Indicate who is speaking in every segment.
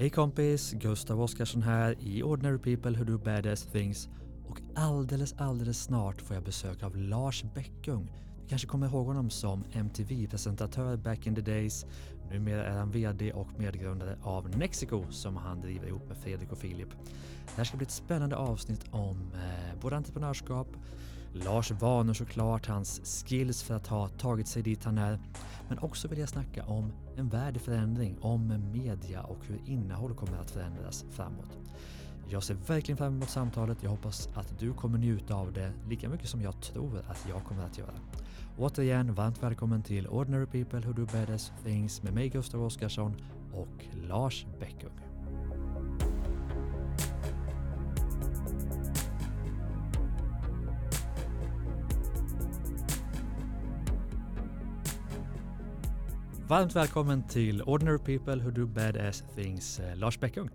Speaker 1: Hej kompis, Gustav Oscarsson här i Ordinary People Who Do Badass Things och alldeles, alldeles snart får jag besök av Lars Bäckung. Du kanske kommer ihåg honom som MTV-presentatör back in the days. Numera är han VD och medgrundare av Nexico som han driver ihop med Fredrik och Filip. Det här ska bli ett spännande avsnitt om eh, både entreprenörskap, Lars vanor såklart, hans skills för att ha tagit sig dit han är. Men också vill jag snacka om en värdeförändring, om media och hur innehåll kommer att förändras framåt. Jag ser verkligen fram emot samtalet. Jag hoppas att du kommer njuta av det lika mycket som jag tror att jag kommer att göra. Återigen, varmt välkommen till Ordinary People Who Do Better Things med mig Gustav Oscarsson och Lars Beckung. Varmt välkommen till Ordinary People Who Do Badass Things, eh, Lars Bäckung.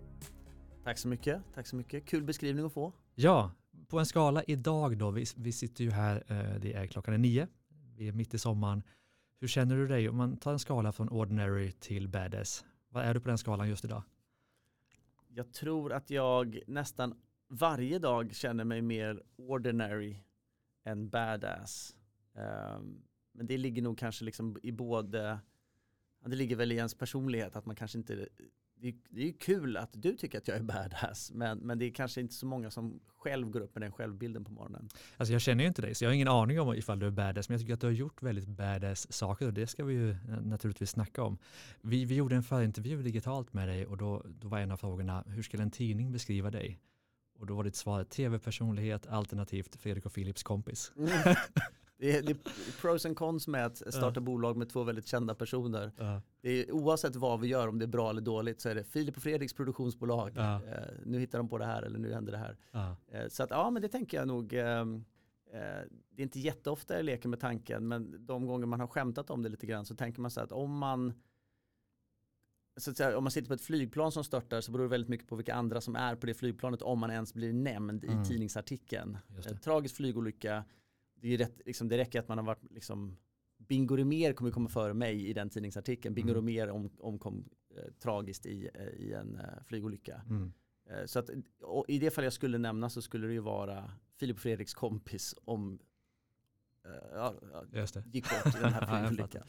Speaker 2: Tack så mycket, tack så mycket. Kul beskrivning att få.
Speaker 1: Ja, på en skala idag då, vi, vi sitter ju här, eh, det är klockan är nio, vi är mitt i sommaren. Hur känner du dig om man tar en skala från ordinary till badass? Vad är du på den skalan just idag?
Speaker 2: Jag tror att jag nästan varje dag känner mig mer ordinary än badass. Um, men det ligger nog kanske liksom i både det ligger väl i ens personlighet att man kanske inte det är, det är kul att du tycker att jag är badass men, men det är kanske inte så många som själv går upp med den självbilden på morgonen.
Speaker 1: Alltså jag känner ju inte dig så jag har ingen aning om ifall du är badass men jag tycker att du har gjort väldigt badass saker och det ska vi ju naturligtvis snacka om. Vi, vi gjorde en förintervju digitalt med dig och då, då var en av frågorna hur skulle en tidning beskriva dig? Och då var ditt svar tv-personlighet alternativt Fredrik och Philips kompis. Mm.
Speaker 2: Det är, det är, pros and cons med att starta bolag med två väldigt kända personer. Det är, oavsett vad vi gör, om det är bra eller dåligt, så är det Filip och Fredriks produktionsbolag. Eh, nu hittar de på det här eller nu händer det här. Eh, så att ja, men det tänker jag nog. Eh, eh, det är inte jätteofta jag leker med tanken, men de gånger man har skämtat om det lite grann så tänker man så att om man så att säga, om man sitter på ett flygplan som störtar så beror det väldigt mycket på vilka andra som är på det flygplanet om man ens blir nämnd mm. i tidningsartikeln. Tragisk flygolycka, det, är rätt, liksom, det räcker att man har varit liksom, Bingo Rimér kommer komma före mig i den tidningsartikeln. Bingo mm. Rimér om, omkom eh, tragiskt i, eh, i en eh, flygolycka. Mm. Eh, så att, i det fall jag skulle nämna så skulle det ju vara Filip Fredriks kompis om eh, ja, gick bort i den här flygolyckan.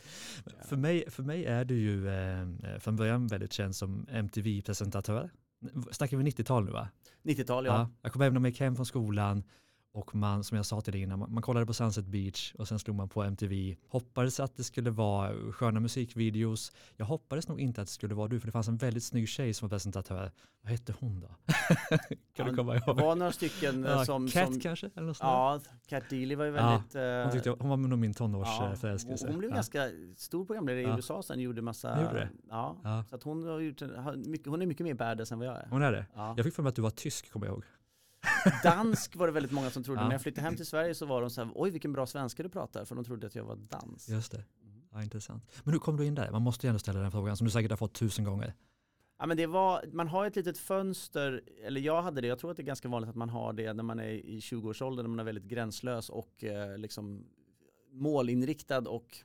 Speaker 1: ja, för, mig, för mig är du ju eh, från början väldigt känd som MTV-presentatör. Snackar vi 90-tal nu va?
Speaker 2: 90-tal ja. ja.
Speaker 1: Jag kommer även när jag gick hem från skolan och man, som jag sa till dig innan, man, man, kollade på Sunset Beach och sen slog man på MTV. Hoppades att det skulle vara sköna musikvideos. Jag hoppades nog inte att det skulle vara du, för det fanns en väldigt snygg tjej som var presentatör. Vad hette hon då?
Speaker 2: kan ja, du komma ihåg? Det var några stycken ja, som...
Speaker 1: Cat
Speaker 2: som,
Speaker 1: kanske? Eller något
Speaker 2: ja, Cat Deely var ju väldigt... Ja,
Speaker 1: hon, tyckte, hon var nog min tonårsförälskelse.
Speaker 2: Ja, hon blev ganska stor programledare i USA sen, gjorde massa... Gjorde det? Ja, så att hon, har gjort, hon är mycket mer badass än vad jag är.
Speaker 1: Hon är det? Jag fick för mig att du var tysk, kommer jag ihåg.
Speaker 2: Dansk var det väldigt många som trodde. Ja. När jag flyttade hem till Sverige så var de så här, oj vilken bra svenska du pratar, för de trodde att jag var dansk.
Speaker 1: Just det, ja, intressant. Men hur kom du in där? Man måste ju ändå ställa den frågan som du säkert har fått tusen gånger.
Speaker 2: Ja men det var, man har ett litet fönster, eller jag hade det, jag tror att det är ganska vanligt att man har det när man är i 20-årsåldern, när man är väldigt gränslös och eh, liksom målinriktad och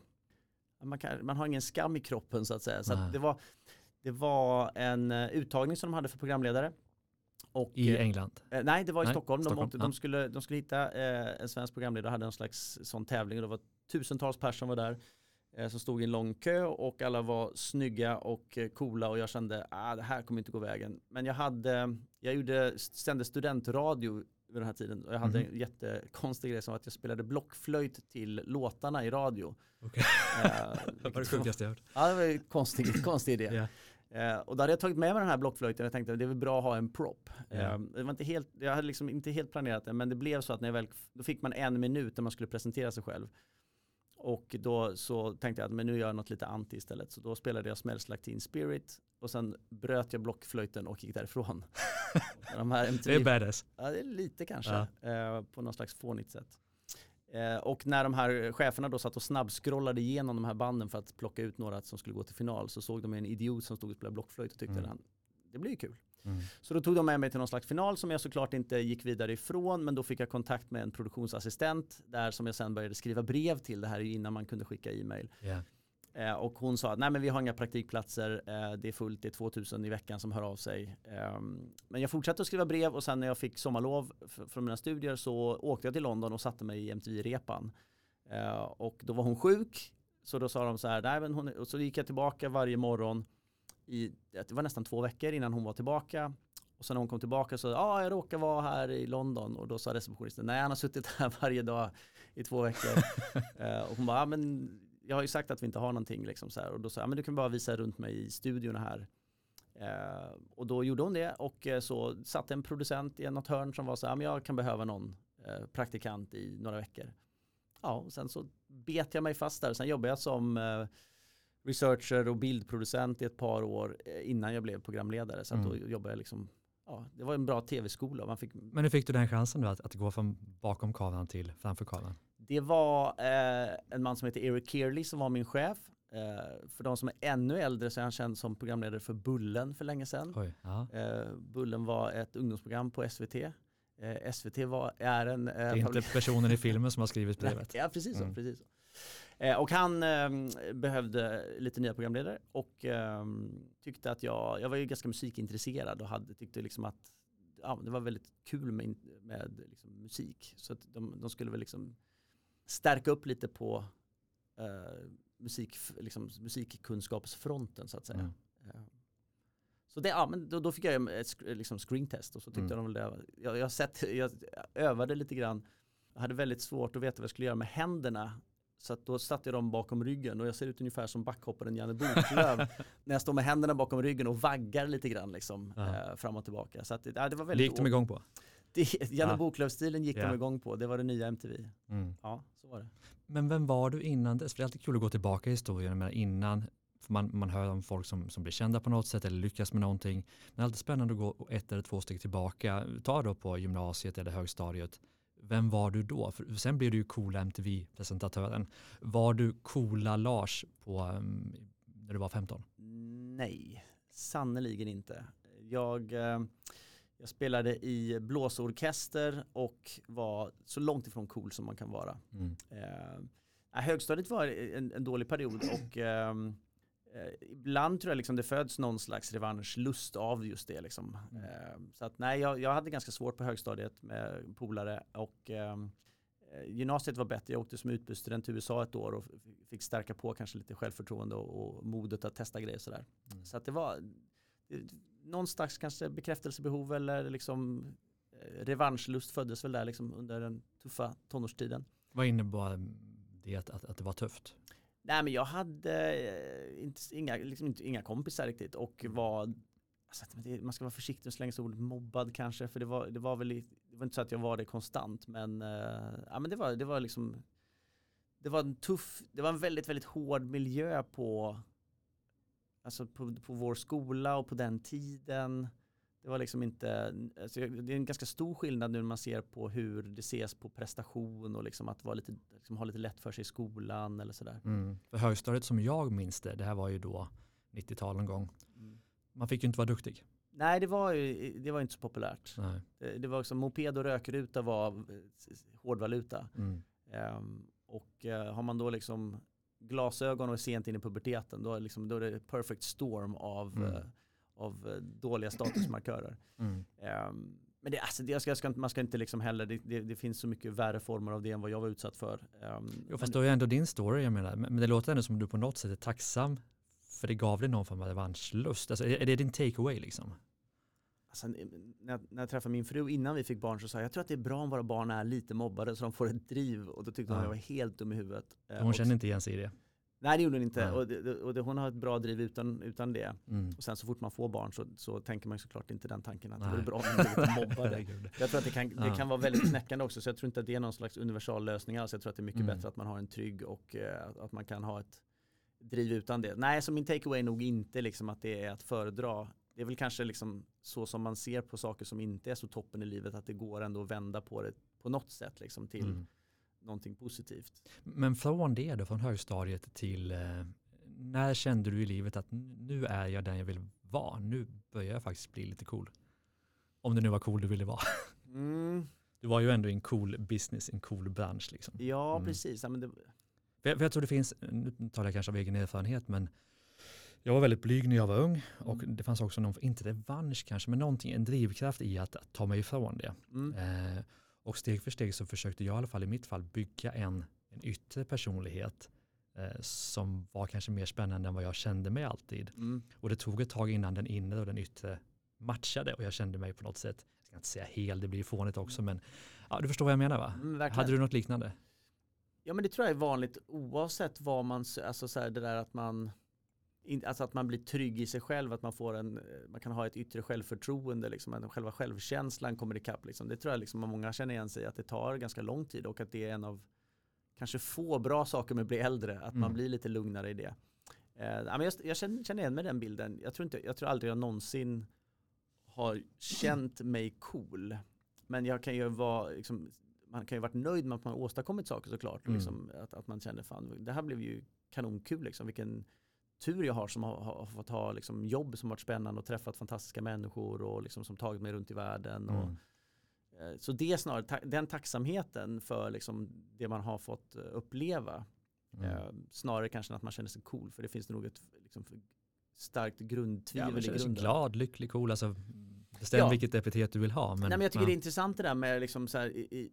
Speaker 2: man, kan, man har ingen skam i kroppen så att säga. Så att det, var, det var en uh, uttagning som de hade för programledare
Speaker 1: och, I England?
Speaker 2: Eh, nej, det var i nej, Stockholm. Stockholm. De, de, skulle, de skulle hitta eh, en svensk programledare och hade en slags sån tävling. Det var tusentals personer var där eh, som stod i en lång kö och alla var snygga och eh, coola och jag kände att ah, det här kommer inte gå vägen. Men jag hade, jag gjorde, sände studentradio vid den här tiden och jag hade mm. en jättekonstig grej som att jag spelade blockflöjt till låtarna i radio.
Speaker 1: Okay. Eh, det var det sjukaste jag hört.
Speaker 2: Ja, det var en konstig, konstig idé. yeah. Eh, och då hade jag tagit med mig den här blockflöjten och tänkte att det är väl bra att ha en prop. Yeah. Eh, det var inte helt, jag hade liksom inte helt planerat det men det blev så att när jag väl, då fick man en minut när man skulle presentera sig själv. Och då så tänkte jag att men nu gör jag något lite anti istället. Så då spelade jag Smells Like Teen Spirit och sen bröt jag blockflöjten och gick därifrån.
Speaker 1: De här MTV, det är badass.
Speaker 2: Ja, det är lite kanske. Ja. Eh, på någon slags fånigt sätt. Eh, och när de här cheferna då satt och snabbskrollade igenom de här banden för att plocka ut några som skulle gå till final så såg de en idiot som stod och spelade blockflöjt och tyckte mm. att det blir ju kul. Mm. Så då tog de med mig till någon slags final som jag såklart inte gick vidare ifrån men då fick jag kontakt med en produktionsassistent där som jag sen började skriva brev till. Det här är innan man kunde skicka e-mail. Yeah. Eh, och hon sa att nej men vi har inga praktikplatser, eh, det är fullt, det är 2000 i veckan som hör av sig. Eh, men jag fortsatte att skriva brev och sen när jag fick sommarlov från mina studier så åkte jag till London och satte mig i MTV-repan. Eh, och då var hon sjuk, så då sa de så här, nej men hon, och så gick jag tillbaka varje morgon i, det var nästan två veckor innan hon var tillbaka. Och sen när hon kom tillbaka så, ja ah, jag råkar vara här i London och då sa receptionisten, nej han har suttit här varje dag i två veckor. uh, och hon bara, ja men jag har ju sagt att vi inte har någonting liksom så här. Och då sa jag, men du kan bara visa runt mig i studion här. Uh, och då gjorde hon det och uh, så satt en producent i något hörn som var så här, men jag kan behöva någon praktikant i några veckor. Ja, och sen så bet jag mig fast där. Sen jobbade jag som researcher och bildproducent i ett par år innan jag blev programledare. Så mm. då jobbade jag liksom ja, det var en bra tv-skola. fick...
Speaker 1: Men hur fick du den chansen då att, att gå från bakom kameran till framför kameran?
Speaker 2: Det var eh, en man som heter Eric Kearley som var min chef. Eh, för de som är ännu äldre så är han känd som programledare för Bullen för länge sedan. Oj, eh, Bullen var ett ungdomsprogram på SVT. Eh, SVT var, är en...
Speaker 1: det är inte personen i filmen som har skrivit brevet.
Speaker 2: ja, precis så. Mm. Precis så. Eh, och han eh, behövde lite nya programledare och eh, tyckte att jag, jag var ju ganska musikintresserad och hade, tyckte liksom att ja, det var väldigt kul med, med liksom musik. Så att de, de skulle väl liksom stärka upp lite på eh, musik, liksom, musikkunskapsfronten så att säga. Mm. Eh, så det, ja, men då, då fick jag ett liksom screentest och så tyckte mm. de väl det. Jag, jag, sett, jag övade lite grann. Jag hade väldigt svårt att veta vad jag skulle göra med händerna så då satte jag dem bakom ryggen och jag ser ut ungefär som backhopparen Janne Boklöv när jag står med händerna bakom ryggen och vaggar lite grann liksom, eh, fram och tillbaka. Så att, ja, det var väldigt
Speaker 1: det gick de igång på?
Speaker 2: Det, Janne ja. Boklöv-stilen gick ja. de igång på, det var det nya MTV. Mm. Ja, så var det.
Speaker 1: Men vem var du innan dess? För det är alltid kul att gå tillbaka i historien, men innan för man, man hör om folk som, som blir kända på något sätt eller lyckas med någonting. Men det är alltid spännande att gå ett eller två steg tillbaka. Ta då på gymnasiet eller högstadiet vem var du då? För sen blev du ju coola MTV-presentatören. Var du coola Lars på, um, när du var 15?
Speaker 2: Nej, sannoliken inte. Jag, eh, jag spelade i blåsorkester och var så långt ifrån cool som man kan vara. Mm. Eh, högstadiet var en, en dålig period och eh, Eh, ibland tror jag liksom det föds någon slags revanschlust av just det. Liksom. Mm. Eh, så att nej, jag, jag, hade ganska svårt på högstadiet med polare och ehm, eh, gymnasiet var bättre. Jag åkte som utbytesstudent till USA ett år och fick stärka på kanske lite självförtroende och, och modet att testa grejer sådär. Mm. Så att det var någon slags kanske bekräftelsebehov eller liksom eh, revanschlust föddes väl där liksom under den tuffa tonårstiden.
Speaker 1: Vad innebar det att, att, att det var tufft?
Speaker 2: Nej men jag hade eh, inte, inga, liksom inte, inga kompisar riktigt och mm. var alltså, man ska vara försiktig med att slänga sig ordet mobbad kanske för det var, det var väl det var inte så att jag var det konstant men, uh, ja, men det, var, det var liksom det var en tuff, det var en väldigt väldigt hård miljö på alltså på, på vår skola och på den tiden det var liksom inte, alltså det är en ganska stor skillnad nu när man ser på hur det ses på prestation och liksom att vara lite, liksom ha lite lätt för sig i skolan eller sådär.
Speaker 1: Mm. För högstadiet som jag minns det, det här var ju då 90-tal någon gång, mm. man fick ju inte vara duktig.
Speaker 2: Nej, det var, ju, det var inte så populärt. Det, det var också, moped och rökruta var hårdvaluta. Mm. Um, och uh, har man då liksom glasögon och är sent in i puberteten, då är, liksom, då är det perfect storm av uh, av eh, dåliga statusmarkörer. Mm. Um, men det, alltså, det, jag ska, man ska inte liksom heller, det, det, det, finns så mycket värre former av det än vad jag var utsatt för.
Speaker 1: Um, jo, fast då är ändå din story, jag menar, men det låter ändå som att du på något sätt är tacksam för det gav dig någon form av revanschlust. Alltså, är, är det din takeaway liksom?
Speaker 2: Alltså, när, jag, när jag träffade min fru innan vi fick barn så sa jag, jag tror att det är bra om våra barn är lite mobbade så de får ett driv och då tyckte hon att jag var helt dum i huvudet.
Speaker 1: Hon kände inte igen sig i det?
Speaker 2: Nej det gjorde hon inte. Och, det, och det, hon har ett bra driv utan, utan det. Mm. Och sen så fort man får barn så, så tänker man såklart inte den tanken att Nej. det är bra om man blir mobbade. jag tror att det kan, det kan vara väldigt knäckande också. Så jag tror inte att det är någon slags universal lösning alls. Jag tror att det är mycket mm. bättre att man har en trygg och uh, att man kan ha ett driv utan det. Nej, så min takeaway är nog inte liksom att det är att föredra. Det är väl kanske liksom så som man ser på saker som inte är så toppen i livet. Att det går ändå att vända på det på något sätt liksom till mm någonting positivt.
Speaker 1: Men från det då, från högstadiet till eh, när kände du i livet att nu är jag den jag vill vara? Nu börjar jag faktiskt bli lite cool. Om det nu var cool du ville vara. Mm. Du var ju ändå i en cool business, en cool bransch liksom.
Speaker 2: Ja, mm. precis. Ja, men det,
Speaker 1: För jag, för jag tror det finns, nu talar jag kanske av egen erfarenhet, men jag var väldigt blyg när jag var ung och mm. det fanns också någon, inte revansch kanske, men någonting, en drivkraft i att, att ta mig ifrån det. Mm. Eh, och steg för steg så försökte jag i alla fall i mitt fall bygga en, en yttre personlighet eh, som var kanske mer spännande än vad jag kände mig alltid. Mm. Och det tog ett tag innan den inre och den yttre matchade och jag kände mig på något sätt, jag ska inte säga hel, det blir fånigt också, men ja, du förstår vad jag menar va? Mm, Hade du något liknande?
Speaker 2: Ja men det tror jag är vanligt oavsett vad man, alltså så här, det där att man Alltså att man blir trygg i sig själv, att man får en, man kan ha ett yttre självförtroende, liksom, själva självkänslan kommer ikapp. Liksom. Det tror jag liksom, många känner igen sig att det tar ganska lång tid och att det är en av kanske få bra saker med att bli äldre, att mm. man blir lite lugnare i det. Eh, jag, jag känner, känner igen mig den bilden. Jag tror, inte, jag tror aldrig jag någonsin har känt mig cool. Men jag kan ju vara, liksom, man kan ju varit nöjd med att man åstadkommit saker såklart. Mm. Liksom, att, att man känner fan, det här blev ju kanonkul liksom. Vilken tur jag har som har, har fått ha liksom, jobb som varit spännande och träffat fantastiska människor och liksom, som tagit mig runt i världen. Mm. Och, eh, så det är snarare ta den tacksamheten för liksom, det man har fått eh, uppleva. Mm. Eh, snarare kanske än att man känner sig cool för det finns nog ett liksom, starkt grundtvivel ja, i grunden.
Speaker 1: Glad, lycklig, cool. Alltså, bestäm ja. vilket epitet du vill ha.
Speaker 2: Men, Nej, men jag tycker ja. det är intressant det där med liksom, så här, i, i,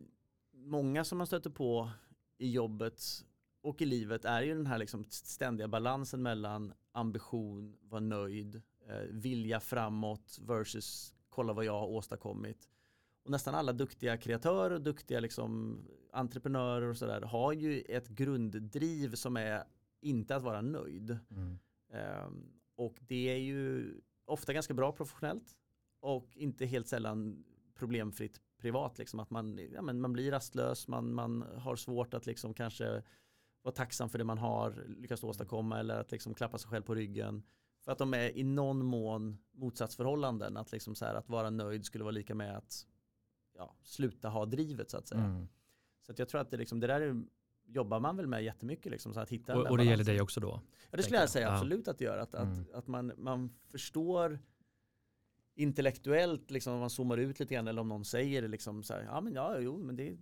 Speaker 2: många som man stöter på i jobbet och i livet är ju den här liksom ständiga balansen mellan ambition, vara nöjd, eh, vilja framåt versus kolla vad jag har åstadkommit. Och nästan alla duktiga kreatörer och duktiga liksom entreprenörer och sådär har ju ett grunddriv som är inte att vara nöjd. Mm. Um, och det är ju ofta ganska bra professionellt och inte helt sällan problemfritt privat. Liksom, att man, ja, men man blir rastlös, man, man har svårt att liksom kanske vara tacksam för det man har lyckats åstadkomma eller att liksom klappa sig själv på ryggen. För att de är i någon mån motsatsförhållanden. Att, liksom så här, att vara nöjd skulle vara lika med att ja, sluta ha drivet så att säga. Mm. Så att jag tror att det, liksom, det där är, jobbar man väl med jättemycket. Liksom, så att hitta
Speaker 1: och, och det gäller dig också då?
Speaker 2: Ja det skulle jag säga absolut att det gör. Att, mm. att, att man, man förstår intellektuellt, liksom, om man zoomar ut lite grann eller om någon säger det liksom så här, ja men ja, jo, men det,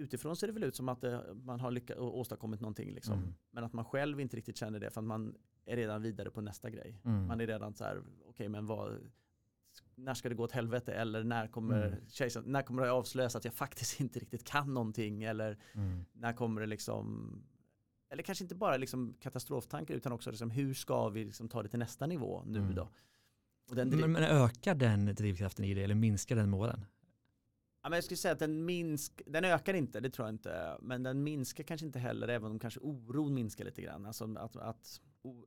Speaker 2: utifrån ser det väl ut som att det, man har lyckats åstadkommit någonting. Liksom. Mm. Men att man själv inte riktigt känner det för att man är redan vidare på nästa grej. Mm. Man är redan så här, okej okay, men vad, när ska det gå åt helvete eller när kommer, mm. kejsaren, när kommer det avslöjas att jag faktiskt inte riktigt kan någonting eller mm. när kommer det liksom eller kanske inte bara liksom katastroftankar utan också liksom hur ska vi liksom ta det till nästa nivå nu mm. då.
Speaker 1: men, men ökar den drivkraften i det eller minskar den målen?
Speaker 2: Ja, men jag skulle säga att den, minsk, den ökar inte, det tror jag inte. Men den minskar kanske inte heller, även om kanske oron minskar lite grann. Alltså att, att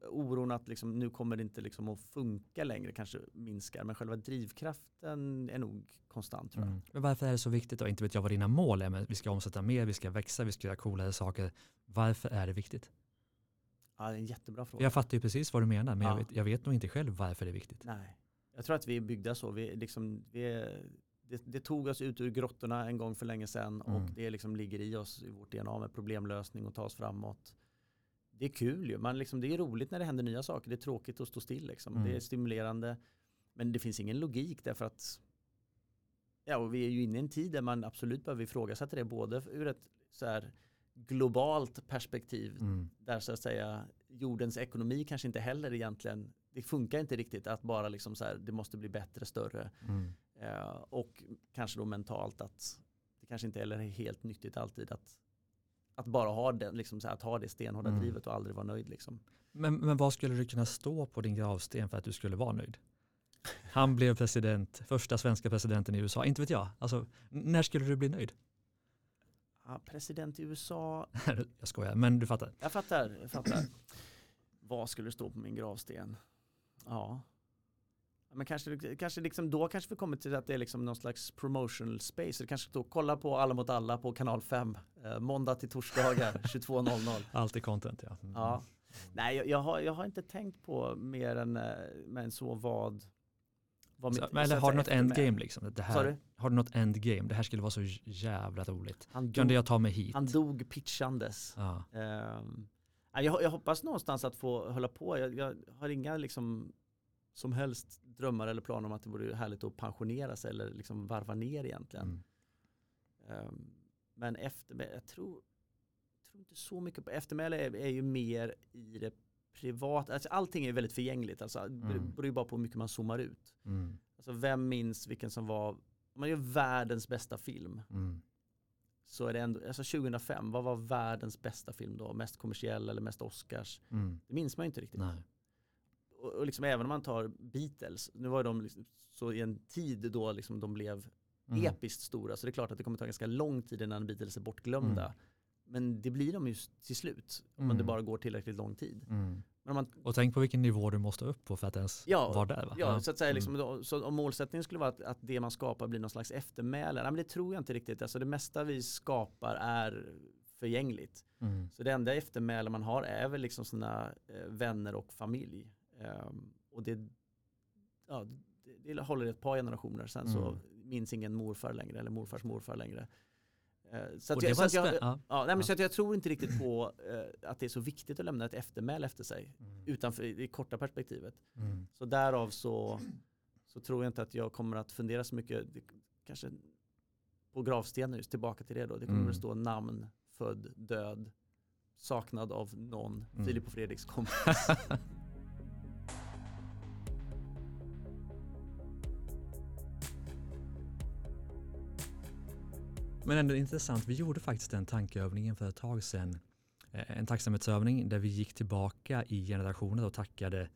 Speaker 2: oron att liksom, nu kommer det inte liksom att funka längre kanske minskar. Men själva drivkraften är nog konstant tror jag. Mm.
Speaker 1: Men varför är det så viktigt då? Inte vet jag vad dina mål är, men vi ska omsätta mer, vi ska växa, vi ska göra coolare saker. Varför är det viktigt?
Speaker 2: Ja, det är en jättebra fråga.
Speaker 1: Jag fattar ju precis vad du menar, men ja. jag, vet, jag vet nog inte själv varför det är viktigt.
Speaker 2: Nej, jag tror att vi är byggda så. Vi, liksom, vi är det, det, tog oss ut ur grottorna en gång för länge sedan mm. och det liksom ligger i oss i vårt DNA med problemlösning och ta oss framåt. Det är kul ju, Man liksom, det är roligt när det händer nya saker. Det är tråkigt att stå still liksom. Mm. Det är stimulerande. Men det finns ingen logik därför att ja, och vi är ju inne i en tid där man absolut behöver ifrågasätta det både ur ett så här globalt perspektiv mm. där så att säga jordens ekonomi kanske inte heller egentligen det funkar inte riktigt att bara liksom så här, det måste bli bättre, större. Mm. Eh, och kanske då mentalt att det kanske inte heller är helt nyttigt alltid att, att bara ha det, liksom så här, att ha det stenhårda mm. drivet och aldrig vara nöjd. Liksom.
Speaker 1: Men, men vad skulle du kunna stå på din gravsten för att du skulle vara nöjd? Han blev president, första svenska presidenten i USA. Inte vet jag. Alltså, när skulle du bli nöjd?
Speaker 2: Ja, president i USA.
Speaker 1: jag skojar, men du fattar.
Speaker 2: Jag fattar. Jag fattar. vad skulle det stå på min gravsten? Ja. Men kanske, kanske liksom, då kanske vi kommer till att det är liksom någon slags promotional space. Det kanske då kolla på Alla mot alla på kanal 5. Eh, måndag till torsdagar 22.00.
Speaker 1: Alltid content ja.
Speaker 2: Mm. ja. Nej, jag, jag, har, jag har inte tänkt på mer än, eh, men så vad,
Speaker 1: vad så, eller har du något endgame liksom? Det här, har du något endgame? Det här skulle vara så jävla roligt. Han Kunde jag ta mig hit?
Speaker 2: Han dog pitchandes. Ja. Um, jag, jag, hoppas någonstans att få hålla på. Jag, jag, har inga liksom som helst drömmar eller planer om att det vore härligt att pensionera sig eller liksom varva ner egentligen. Mm. Um, men efter, jag tror, tror inte så mycket på eftermäle är, är ju mer i det privata. Alltså allting är väldigt förgängligt. Alltså, Det
Speaker 1: Mm.
Speaker 2: beror ju bara på hur mycket man zoomar ut.
Speaker 1: Mm.
Speaker 2: Alltså vem minns vilken som var, om man gör världens bästa film
Speaker 1: Mm.
Speaker 2: så är det ändå, alltså 2005, vad var världens bästa film då? Mest kommersiell eller mest Oscars?
Speaker 1: Mm.
Speaker 2: Det minns man ju inte riktigt.
Speaker 1: Nej.
Speaker 2: Och, liksom även om man tar Beatles, nu var de liksom, så i en tid då liksom de blev
Speaker 1: Mm.
Speaker 2: episkt stora så det är klart att det kommer ta ganska lång tid innan Beatles är bortglömda.
Speaker 1: Mm.
Speaker 2: Men det blir de ju till slut om det
Speaker 1: Mm.
Speaker 2: bara går tillräckligt lång tid.
Speaker 1: Mm.
Speaker 2: Man,
Speaker 1: Och tänk på vilken nivå du måste upp på för att ens
Speaker 2: Ja,
Speaker 1: vara där. Va?
Speaker 2: ja, så att säga,
Speaker 1: Mm.
Speaker 2: liksom, då, så om målsättningen skulle vara att, att det man skapar blir någon slags eftermäle, nej, men det tror jag inte riktigt. Alltså det mesta vi skapar är förgängligt.
Speaker 1: Mm.
Speaker 2: Så det enda eftermäle man har är väl liksom sina eh, vänner och familj. Ehm, och det, ja, det, det håller ett par generationer, sen så
Speaker 1: Mm.
Speaker 2: minns ingen morfar längre eller morfars morfar längre. Eh, så att jag, så
Speaker 1: var
Speaker 2: att jag,
Speaker 1: spä- ja.
Speaker 2: ja, nej, men
Speaker 1: Ja.
Speaker 2: så att jag tror inte riktigt på eh, att det är så viktigt att lämna ett eftermäle efter sig
Speaker 1: Mm.
Speaker 2: utanför det korta perspektivet.
Speaker 1: Mm.
Speaker 2: Så därav så, så tror jag inte att jag kommer att fundera så mycket, det, kanske på gravstenen just tillbaka till det då. Det kommer
Speaker 1: Mm.
Speaker 2: att stå namn, född, död, saknad av någon,
Speaker 1: Mm.
Speaker 2: Filip och Fredriks kompis.
Speaker 1: Men ändå intressant, vi gjorde faktiskt den tankeövningen för ett tag sedan. Eh, En tacksamhetsövning där vi gick tillbaka i generationer och tackade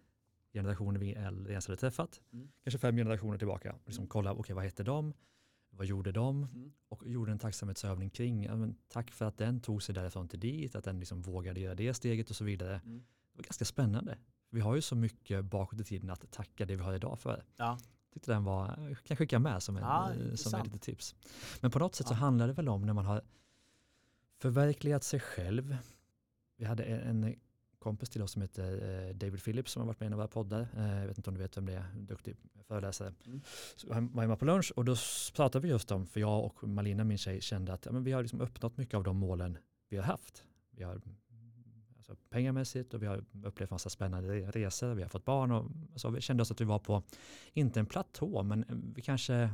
Speaker 1: generationer vi ens hade träffat.
Speaker 2: Mm.
Speaker 1: Kanske fem generationer tillbaka. Och liksom kolla, okej vad hette de? Vad gjorde de?
Speaker 2: Mm.
Speaker 1: Och gjorde en tacksamhetsövning kring, ja, tack för att den tog sig därifrån till dit, att den liksom vågade göra det steget och så vidare.
Speaker 2: Mm.
Speaker 1: Det var ganska spännande. Vi har ju så mycket bakåt i tiden att tacka det vi har idag för.
Speaker 2: Ja.
Speaker 1: Tyckte den var, kan jag skicka med som, en,
Speaker 2: Ja,
Speaker 1: eh, som ett litet tips. Men på något sätt så
Speaker 2: Ja.
Speaker 1: handlar det väl om när man har förverkligat sig själv. Vi hade en, en kompis till oss som heter eh, David Phillips som har varit med i en av våra poddar. Eh, Jag vet inte om du vet vem det är, duktig föreläsare.
Speaker 2: Mm.
Speaker 1: Så han var hemma på lunch och då pratade vi just om, för jag och Malina, min tjej, kände att ja, men vi har liksom uppnått mycket av de målen vi har haft. Vi har alltså, pengamässigt och vi har upplevt massa spännande re- resor, vi har fått barn och så vi kände oss att vi var på, inte en platå, men vi kanske,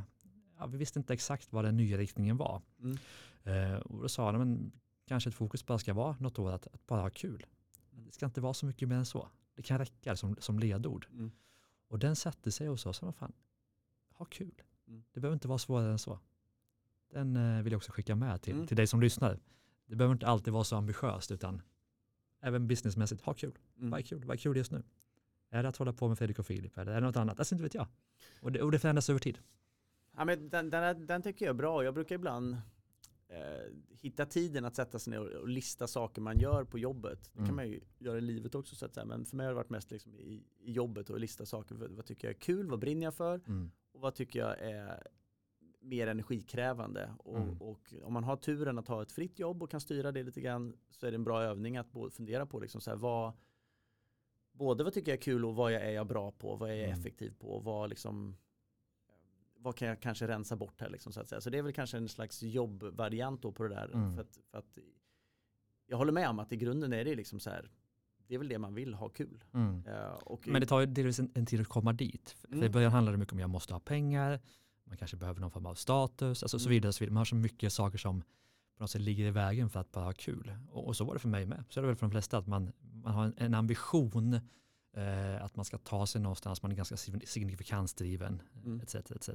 Speaker 1: ja, vi visste inte exakt vad den nya riktningen var.
Speaker 2: Mm.
Speaker 1: Eh, och då sa de, men kanske ett fokus bara ska vara något år att, att bara ha kul. Det ska inte vara så mycket mer än så. Det kan räcka som, som ledord.
Speaker 2: Mm.
Speaker 1: Och den satte sig hos oss, vad fan, ha kul.
Speaker 2: Mm.
Speaker 1: Det behöver inte vara svårare än så. Den eh, vill jag också skicka med till,
Speaker 2: Mm.
Speaker 1: till dig som lyssnar. Det behöver inte alltid vara så ambitiöst utan även businessmässigt, ha kul.
Speaker 2: Mm.
Speaker 1: Vad är kul? Vad är kul just nu? Är det att hålla på med Fredrik och Filip eller är det något annat? Alltså inte vet jag. Och det, och det förändras över tid.
Speaker 2: Ja, men den, den, den tycker jag är bra. Jag brukar ibland eh, hitta tiden att sätta sig ner och, lista saker man gör på jobbet. Det
Speaker 1: Mm.
Speaker 2: kan man ju göra i livet också så att säga. Men för mig har det varit mest liksom i, i jobbet och lista saker. Vad, vad tycker jag är kul? Vad brinner jag för?
Speaker 1: Mm.
Speaker 2: Och vad tycker jag är mer energikrävande? Och,
Speaker 1: Mm.
Speaker 2: och om man har turen att ha ett fritt jobb och kan styra det lite grann så är det en bra övning att fundera på liksom så här, vad både vad tycker jag är kul och vad jag är jag bra på, vad är jag
Speaker 1: Mm.
Speaker 2: effektiv på, vad liksom vad kan jag kanske rensa bort här liksom så att säga. Så det är väl kanske en slags jobbvariant på det där.
Speaker 1: Mm.
Speaker 2: För att, för att jag håller med om att i grunden är det liksom så här, det är väl det man vill, ha kul.
Speaker 1: Mm.
Speaker 2: Eh, och
Speaker 1: Men det tar ju delvis en, en tid att komma dit. För
Speaker 2: Mm.
Speaker 1: i början handlar det mycket om att jag måste ha pengar, man kanske behöver någon form av status, alltså så
Speaker 2: Mm.
Speaker 1: vidare. Så vidare. Man har så mycket saker som på något sätt ligger i vägen för att bara ha kul. Och, och så var det för mig med. Så är det väl för de flesta att man, man har en, en ambition eh, att man ska ta sig någonstans, man är ganska sign- signifikansdriven
Speaker 2: Mm.
Speaker 1: etc. etc.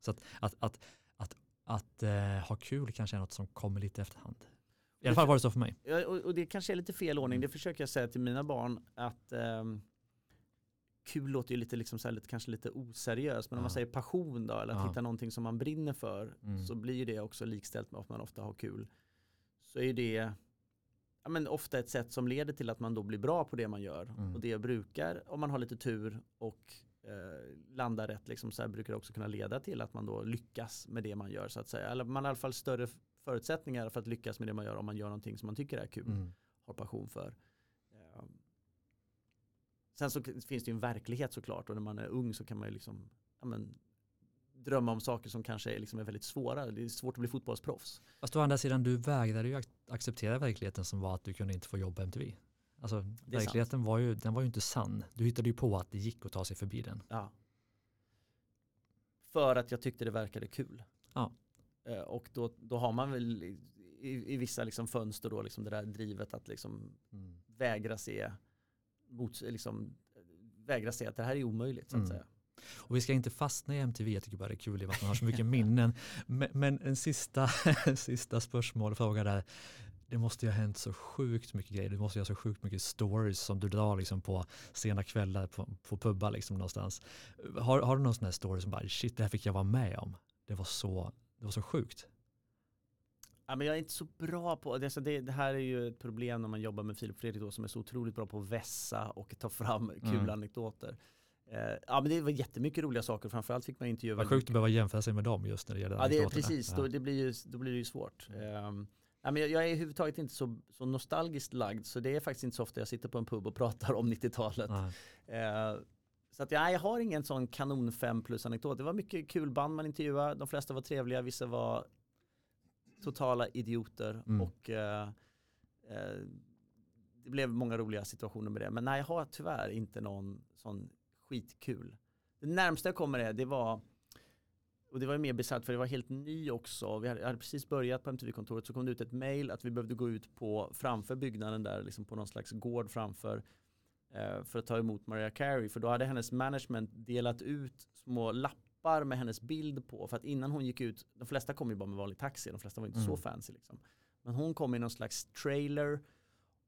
Speaker 1: Så att, att, att, att, att eh, ha kul kanske är något som kommer lite efterhand. I alla fall var det så för mig.
Speaker 2: Ja, och, och det kanske är lite fel ordning,
Speaker 1: Mm.
Speaker 2: det försöker jag säga till mina barn att ehm, kul låter ju lite, liksom så lite, kanske lite oseriöst, men om man
Speaker 1: Ja.
Speaker 2: säger passion då, eller att
Speaker 1: Ja.
Speaker 2: hitta någonting som man brinner för,
Speaker 1: Mm.
Speaker 2: så blir ju det också likställt med att man ofta har kul. Så är det ja, men ofta ett sätt som leder till att man då blir bra på det man gör.
Speaker 1: Mm.
Speaker 2: Och det brukar, om man har lite tur och eh, landar rätt, liksom, så brukar det också kunna leda till att man då lyckas med det man gör så att säga. Eller man har i alla fall större förutsättningar för att lyckas med det man gör om man gör någonting som man tycker är kul
Speaker 1: Mm.
Speaker 2: har passion för. Sen så finns det ju en verklighet såklart och när man är ung så kan man ju liksom ja, men, drömma om saker som kanske är, liksom är väldigt svåra. Det är svårt att bli fotbollsproffs.
Speaker 1: Fast å andra sidan, du vägrade ju ac- acceptera verkligheten som var att du kunde inte få jobba på MTV. Alltså verkligheten var ju, den var ju inte sann. Du hittade ju på att det gick att ta sig förbi den.
Speaker 2: Ja. För att jag tyckte det verkade kul.
Speaker 1: Ja.
Speaker 2: Eh, Och då, då har man väl i- i, i vissa liksom fönster då, liksom det där drivet att liksom mm. vägra se mot, liksom, vägra se att det här är omöjligt så att mm. säga.
Speaker 1: Och vi ska inte fastna i MTV, jag tycker bara det är kul att man har så mycket minnen. Men, men en sista, en sista spörsmål, fråga där. Det måste ju ha hänt så sjukt mycket grejer, det måste ju ha så sjukt mycket stories som du drar liksom på sena kvällar på, på pubbar liksom någonstans. Har, har du någon sån här story som bara shit, det här fick jag vara med om? Det var så, det var så sjukt.
Speaker 2: Ja, men jag är inte så bra på det. det, det här är ju ett problem när man jobbar med Filip Fredrik då, som är så otroligt bra på att vässa och ta fram kul mm. anekdoter. Eh, ja men det var jättemycket roliga saker, framförallt fick man intervjua.
Speaker 1: Vad sjukt att behöva jämföra sig med dem just när det gäller
Speaker 2: Ja det är precis, ja. Då, det blir ju, då blir det ju svårt. Um, ja, men jag, jag är överhuvudtaget inte så, så nostalgiskt lagd så det är faktiskt inte så ofta jag sitter på en pub och pratar om 90-talet. Uh, så att, ja, jag har ingen sån kanon 5 plus anekdot. Det var mycket kul band man intervjuade, de flesta var trevliga, vissa var totala idioter mm. och uh, uh, det blev många roliga situationer med det. Men nej, jag har tyvärr inte någon sån skitkul. Det närmsta jag kommer är, det var, och det var mer bisarrt för det var helt ny också. Vi hade, jag hade precis börjat på MTV-kontoret så kom det ut ett mail att vi behövde gå ut på framför byggnaden där, liksom på någon slags gård framför eh, för att ta emot Maria Carey. För då hade hennes management delat ut små lappar med hennes bild på. För att innan hon gick ut, de flesta kom ju bara med vanlig taxi, de flesta var inte mm. så fancy liksom. Men hon kom i någon slags trailer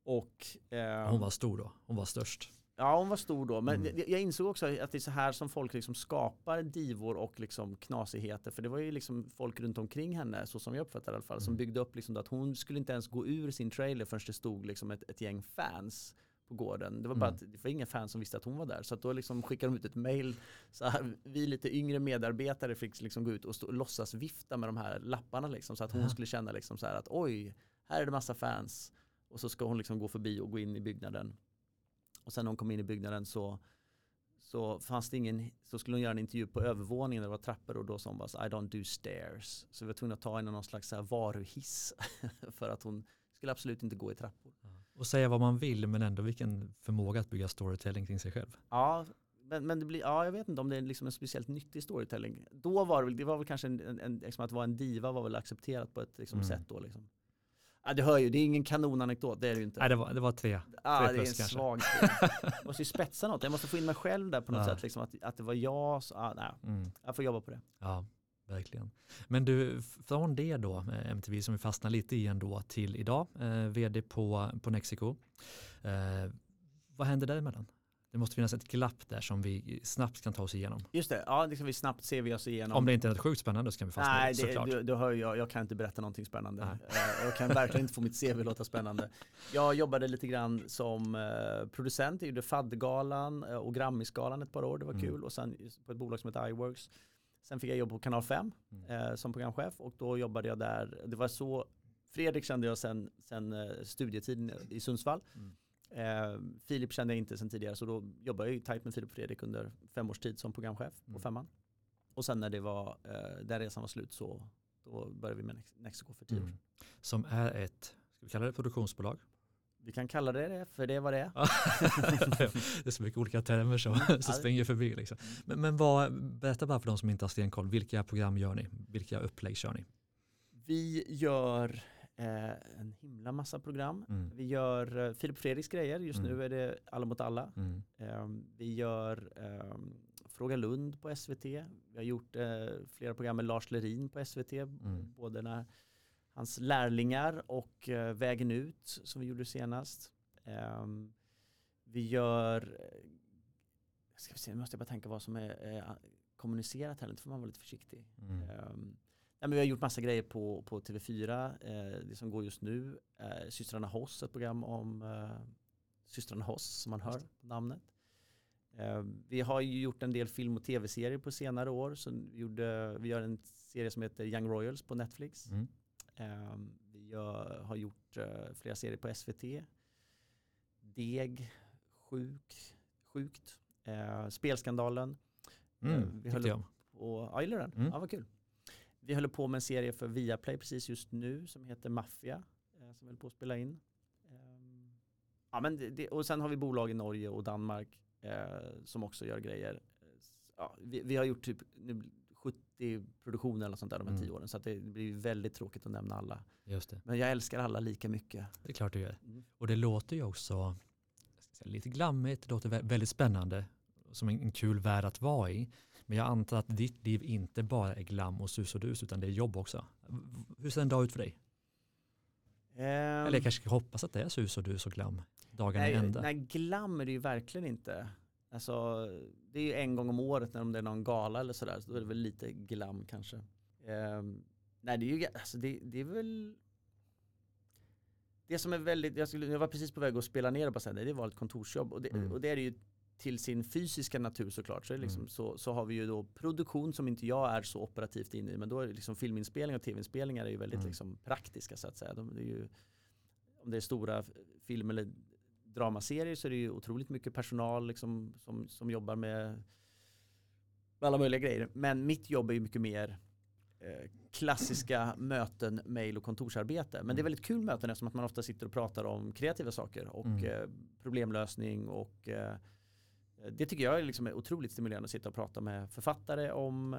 Speaker 2: och...
Speaker 1: Eh, hon var stor då, hon var störst.
Speaker 2: Ja, hon var stor då. Men mm. jag insåg också att det är så här som folk liksom skapar divor och liksom knasigheter. För det var ju liksom folk runt omkring henne, så som jag uppfattar i alla fall, mm. som byggde upp liksom att hon skulle inte ens gå ur sin trailer förrän det stod liksom ett, ett gäng fans på gården. Det var bara mm. att det var inga fans som visste att hon var där. Så då liksom skickade de ut ett mail. Så här, vi lite yngre medarbetare fick liksom gå ut och, stå, och låtsas vifta med de här lapparna liksom, så att hon ja. skulle känna liksom så här att oj, här är det massa fans. Och så ska hon liksom gå förbi och gå in i byggnaden. Och sen när hon kom in i byggnaden så, så fanns det ingen, så skulle hon göra en intervju på övervåningen där det var trappor och då sa hon bara I don't do stairs. Så vi var tvungna att ta henne någon slags så varuhiss för att hon skulle absolut inte gå i trappor.
Speaker 1: Och säga vad man vill men ändå vilken förmåga att bygga storytelling kring sig själv.
Speaker 2: Ja, men, men det blir, ja, jag vet inte om det är liksom en speciellt nyttig storytelling. Då var det väl, det var väl kanske en, en, en liksom att vara en diva var väl accepterat på ett liksom, mm. sätt då. Liksom. Ja, du hör ju, det är ingen kanonanekdot, det är det ju inte.
Speaker 1: Nej, det var, det var tre.
Speaker 2: Ja, tre det är en kanske. svag Jag måste ju spetsa något, jag måste få in mig själv där på något ja. sätt, liksom, att, att det var jag, så, ah, nej. Mm. jag får jobba på det.
Speaker 1: Ja, verkligen. Men du, från det då, MTV som vi fastnar lite i ändå, till idag, eh, vd på, på Mexico. Eh, vad händer däremellan? Det måste finnas ett glapp där som vi snabbt kan ta oss igenom.
Speaker 2: Just det, ja det kan vi snabbt se vi oss igenom.
Speaker 1: Om det inte är något sjukt spännande så kan vi fastna
Speaker 2: Nej, det, såklart. Du, du hör jag, jag kan inte berätta någonting spännande. Nej. Eh, jag kan verkligen inte få mitt CV låta spännande. Jag jobbade lite grann som eh, producent, jag gjorde FAD-galan eh, och Grammisgalan ett par år, det var mm. kul. Och sen på ett bolag som heter iWorks. Sen fick jag jobb på Kanal 5 mm. som programchef och då jobbade jag där. Det var så, Fredrik kände jag sen, sen studietiden i Sundsvall. Mm. Eh, Filip kände jag inte sen tidigare så då jobbade jag tajt med Filip och Fredrik under fem års tid som programchef på mm. femman. Och sen när det var, eh, där resan var slut så då började vi med Nexiko för tio år mm.
Speaker 1: Som är ett, ska vi kalla det produktionsbolag?
Speaker 2: Vi kan kalla det det, för det var det
Speaker 1: det är så mycket olika termer som, som springer förbi. Liksom. Mm. Men, men vad, berätta bara för de som inte har stenkoll, vilka program gör ni? Vilka upplägg kör ni?
Speaker 2: Vi gör eh, en himla massa program. Mm. Vi gör eh, Filip Fredriks grejer, just mm. nu är det Alla mot alla. Mm. Eh, vi gör ehm, Fråga Lund på SVT. Vi har gjort eh, flera program med Lars Lerin på SVT, mm. både när hans lärlingar och eh, Vägen ut som vi gjorde senast. Ehm, vi gör, eh, ska vi se, nu måste jag bara tänka vad som är kommunicerat här, inte får man vara lite försiktig. Mm. Um, Ja, men vi har gjort massa grejer på, på TV4. Eh, det som går just nu, eh, Systrarna Hoss, ett program om eh, systrarna Hoss som man hör på namnet. Eh, vi har ju gjort en del film och tv-serier på senare år. Så vi, gjorde, vi gör en serie som heter Young Royals på Netflix. Mm. Eh, vi gör, har gjort eh, flera serier på SVT. Deg, Sjuk, Sjukt, Spelskandalen.
Speaker 1: Mm, vi höll
Speaker 2: jag. På, ja, gillar den? Mm. Ja, vad kul. Vi håller på med en serie för Viaplay precis just nu som heter Mafia. Eh, som håller på att spela in. Ehm, ja, men det, och sen har vi bolag i Norge och Danmark eh, som också gör grejer. Ja, vi, vi, har gjort typ 70 produktioner eller sånt där de här
Speaker 1: Mm.
Speaker 2: tio åren. Så det blir väldigt tråkigt att nämna alla.
Speaker 1: Just det.
Speaker 2: Men jag älskar alla lika mycket.
Speaker 1: Det är klart du gör.
Speaker 2: Mm.
Speaker 1: Och det låter ju också säga, lite glammigt, det låter vä- väldigt spännande, som en, en kul värld att vara i. Men jag antar att ditt liv inte bara är glam och sus och dus, utan det är jobb också. Hur ser en dag ut för dig?
Speaker 2: Ehm,
Speaker 1: Eller jag kanske ska hoppas att det är sus och dus och glam dagarna
Speaker 2: nej,
Speaker 1: ända.
Speaker 2: nej, glam är det ju verkligen inte. Alltså, det är ju en gång om året när det är någon gala eller sådär. Så då är det väl lite glam kanske. Ehm, nej, det är ju alltså det, det är väl det som är väldigt, jag, skulle, jag var precis på väg att spela ner det säga, nej, det var ett kontorsjobb och det,
Speaker 1: Mm.
Speaker 2: och det är det ju till sin fysiska natur såklart. Så, det liksom,
Speaker 1: Mm.
Speaker 2: så, så har vi ju då produktion som inte jag är så operativt inne i men då är liksom filminspelning och tv-inspelningar är ju väldigt
Speaker 1: Mm.
Speaker 2: liksom praktiska så att säga. De, det ju, om det är stora f- film eller dramaserier så är det ju otroligt mycket personal liksom, som, som jobbar med, alla möjliga grejer. Men mitt jobb är ju mycket mer eh, klassiska möten, mail och kontorsarbete. Men det är väldigt kul möten eftersom att man ofta sitter och pratar om kreativa saker och
Speaker 1: Mm.
Speaker 2: eh, problemlösning och eh, det tycker jag är liksom otroligt stimulerande att sitta och prata med författare om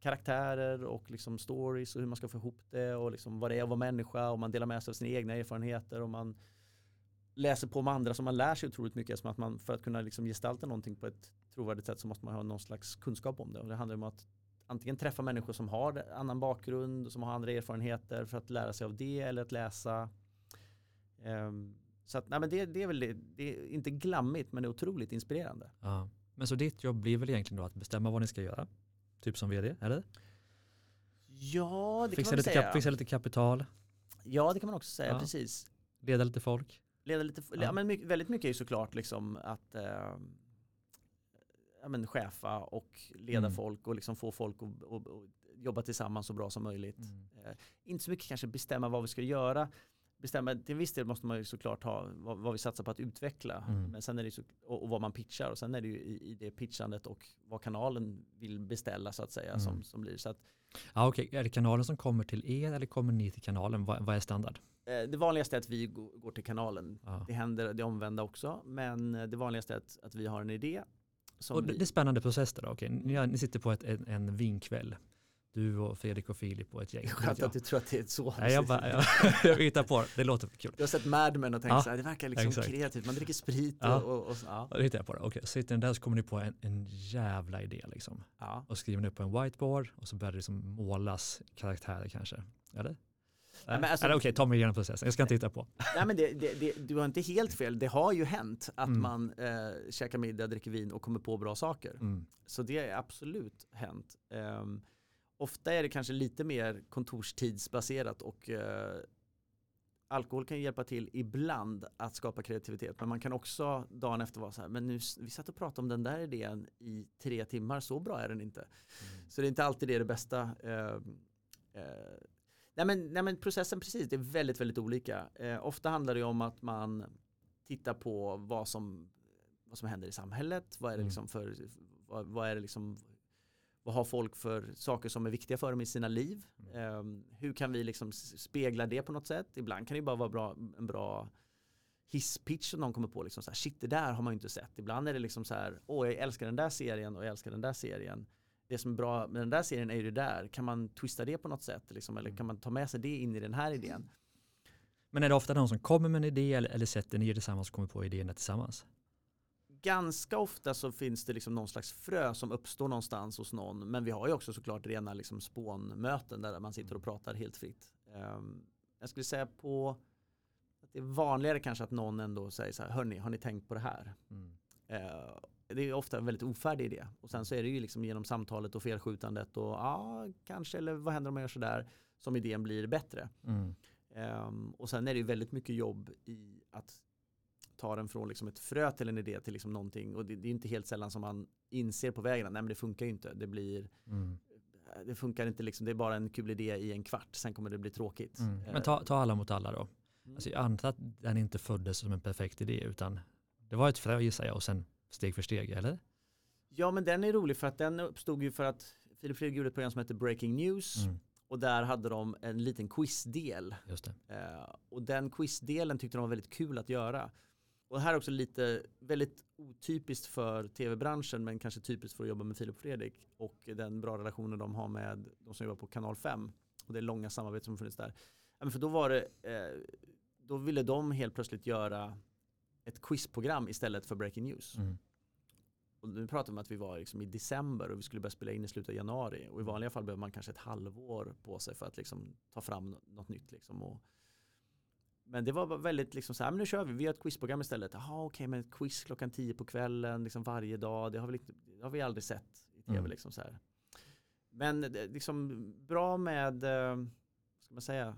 Speaker 2: karaktärer och liksom stories och hur man ska få ihop det och liksom vad det är att vara människa och man delar med sig av sina egna erfarenheter och man läser på med andra så man lär sig otroligt mycket som att man för att kunna liksom gestalta någonting på ett trovärdigt sätt så måste man ha någon slags kunskap om det och det handlar om att antingen träffa människor som har annan bakgrund som har andra erfarenheter för att lära sig av det eller att läsa Ehm, så att, nej men det, det är väl det, det är inte glammigt men det är otroligt inspirerande.
Speaker 1: Ja. Men så ditt jobb blir väl egentligen då att bestämma vad ni ska göra? Typ som vd, eller?
Speaker 2: Ja, det
Speaker 1: Fixa
Speaker 2: kan man
Speaker 1: lite,
Speaker 2: säga.
Speaker 1: kap, fixa lite kapital,
Speaker 2: Ja, det kan man också säga,
Speaker 1: Ja.
Speaker 2: precis.
Speaker 1: leda lite folk.
Speaker 2: Leda lite,
Speaker 1: Ja.
Speaker 2: ja. men mycket, väldigt mycket är ju såklart liksom att eh, ja, men chefa och leda
Speaker 1: Mm.
Speaker 2: folk och liksom få folk att och, och jobba tillsammans så bra som möjligt. Eh, inte så mycket kanske bestämma vad vi ska göra. Bestämma, till en viss del måste man ju såklart ha vad, vad vi satsar på att utveckla.
Speaker 1: Mm.
Speaker 2: Men sen är det så, och, och vad man pitchar och sen är det ju i, i det pitchandet och vad kanalen vill beställa så att säga
Speaker 1: Mm.
Speaker 2: som, som blir. Så att,
Speaker 1: Ja, okej. Är det kanalen som kommer till er eller kommer ni till kanalen? Vad, vad är standard?
Speaker 2: Eh, det vanligaste är att vi går, till kanalen.
Speaker 1: Ja.
Speaker 2: Det händer det omvända också, men eh, det vanligaste är att, att vi har en idé.
Speaker 1: Och det,
Speaker 2: vi,
Speaker 1: är spännande process då. Okej, ni, ni sitter på ett, en, en vinkväll. Du och Fredrik och Filip och ett gäng.
Speaker 2: skönt att du tror att det är så.
Speaker 1: Nej, jag, bara, jag, jag hittar på det. Låter kul.
Speaker 2: Du har sett Mad Men och tänkt
Speaker 1: Ja,
Speaker 2: så här, det verkar liksom
Speaker 1: exakt.
Speaker 2: kreativt, man dricker sprit
Speaker 1: Ja.
Speaker 2: och, och, och ja.
Speaker 1: Det hittar jag på det. Okej, så sitter ni där så kommer ni på en, en jävla idé liksom.
Speaker 2: Ja.
Speaker 1: Och skriver ni upp på en whiteboard och så börjar det liksom målas karaktärer kanske. Eller? Nej,
Speaker 2: men alltså-
Speaker 1: Eller okej, ta mig igenom processen. Jag ska inte hitta på.
Speaker 2: Nej men det, det, det, du har inte helt fel, det har ju hänt att
Speaker 1: Mm.
Speaker 2: man eh, käkar middag, dricker vin och kommer på bra saker.
Speaker 1: Mm.
Speaker 2: Så det är absolut hänt. Ehm, ofta är det kanske lite mer kontorstidsbaserat och eh, alkohol kan hjälpa till ibland att skapa kreativitet. Men man kan också dagen efter vara så här, men nu, vi satt och pratade om den där idén i tre timmar, så bra är den inte. Så det är inte alltid det, är det bästa. Eh, eh, nej, men, nej men processen precis, det är väldigt, väldigt olika. Eh, ofta handlar det om att man tittar på vad som, vad som händer i samhället, vad är det
Speaker 1: Mm.
Speaker 2: liksom för, vad, vad är det liksom, vad har folk för saker som är viktiga för dem i sina liv? Eh, hur kan vi liksom spegla det på något sätt? Ibland kan det bara vara bra, en bra hisspitch som någon kommer på liksom så här, shit det där har man ju inte sett. Ibland är det liksom så här, åh jag älskar den där serien och jag älskar den där serien. Det som är bra med den där serien är ju det där. Kan man twista det på något sätt? Liksom, eller kan man ta med sig det in i den här idén?
Speaker 1: Men är det ofta någon som kommer med en idé eller, eller sätter ni er tillsammans och kommer på idéerna tillsammans?
Speaker 2: Ganska ofta så finns det liksom någon slags frö som uppstår någonstans hos någon. Men vi har ju också såklart rena liksom spånmöten där man sitter och pratar helt fritt. Ehm, jag skulle säga på att det är vanligare kanske att någon ändå säger så här, hörni, har ni tänkt på det här?
Speaker 1: Mm.
Speaker 2: Det är ofta en väldigt ofärdig idé. Och sen så är det ju liksom genom samtalet och felskjutandet och ja, kanske, eller vad händer om jag gör sådär, som idén blir bättre.
Speaker 1: Mm.
Speaker 2: Ehm, och sen är det ju väldigt mycket jobb i att ta den från liksom ett frö till en idé till liksom någonting. Och det, det är inte helt sällan som man inser på vägen att nej men det funkar ju inte. Det blir,
Speaker 1: Mm.
Speaker 2: det funkar inte liksom, det är bara en kul idé i en kvart, sen kommer det bli tråkigt.
Speaker 1: Mm.
Speaker 2: Eh,
Speaker 1: Men ta, ta alla mot alla då.
Speaker 2: mm.
Speaker 1: Alltså jag antar att den inte föddes som en perfekt idé utan det var ett frö gissar jag och sen steg för steg, eller?
Speaker 2: Ja men den är rolig för att den uppstod ju för att Filip Fredrik gjorde ett program som heter Breaking News.
Speaker 1: Mm.
Speaker 2: Och där hade de en liten quizdel.
Speaker 1: Just det.
Speaker 2: Eh, och den quizdelen tyckte de var väldigt kul att göra. Och här är också lite väldigt otypiskt för tv-branschen men kanske typiskt för att jobba med Filip och Fredrik och den bra relationen de har med de som jobbar på kanal 5 och det långa samarbetet som funnits där. för då var det, eh, då ville de helt plötsligt göra ett quizprogram istället för breaking news. Mm. Och nu pratar vi om att vi var liksom i december och vi skulle börja spela in i slutet av januari. Och i vanliga fall behöver man kanske ett halvår på sig för att liksom ta fram något nytt. Liksom. Och, men det var väldigt liksom så här, men nu kör vi, vi har ett quizprogram istället. Jaha okej, okay, men ett quiz klockan tio på kvällen, liksom varje dag, det har vi, lite, det har vi aldrig sett i tv. Mm. Liksom så här. Men liksom bra med, eh, ska man säga,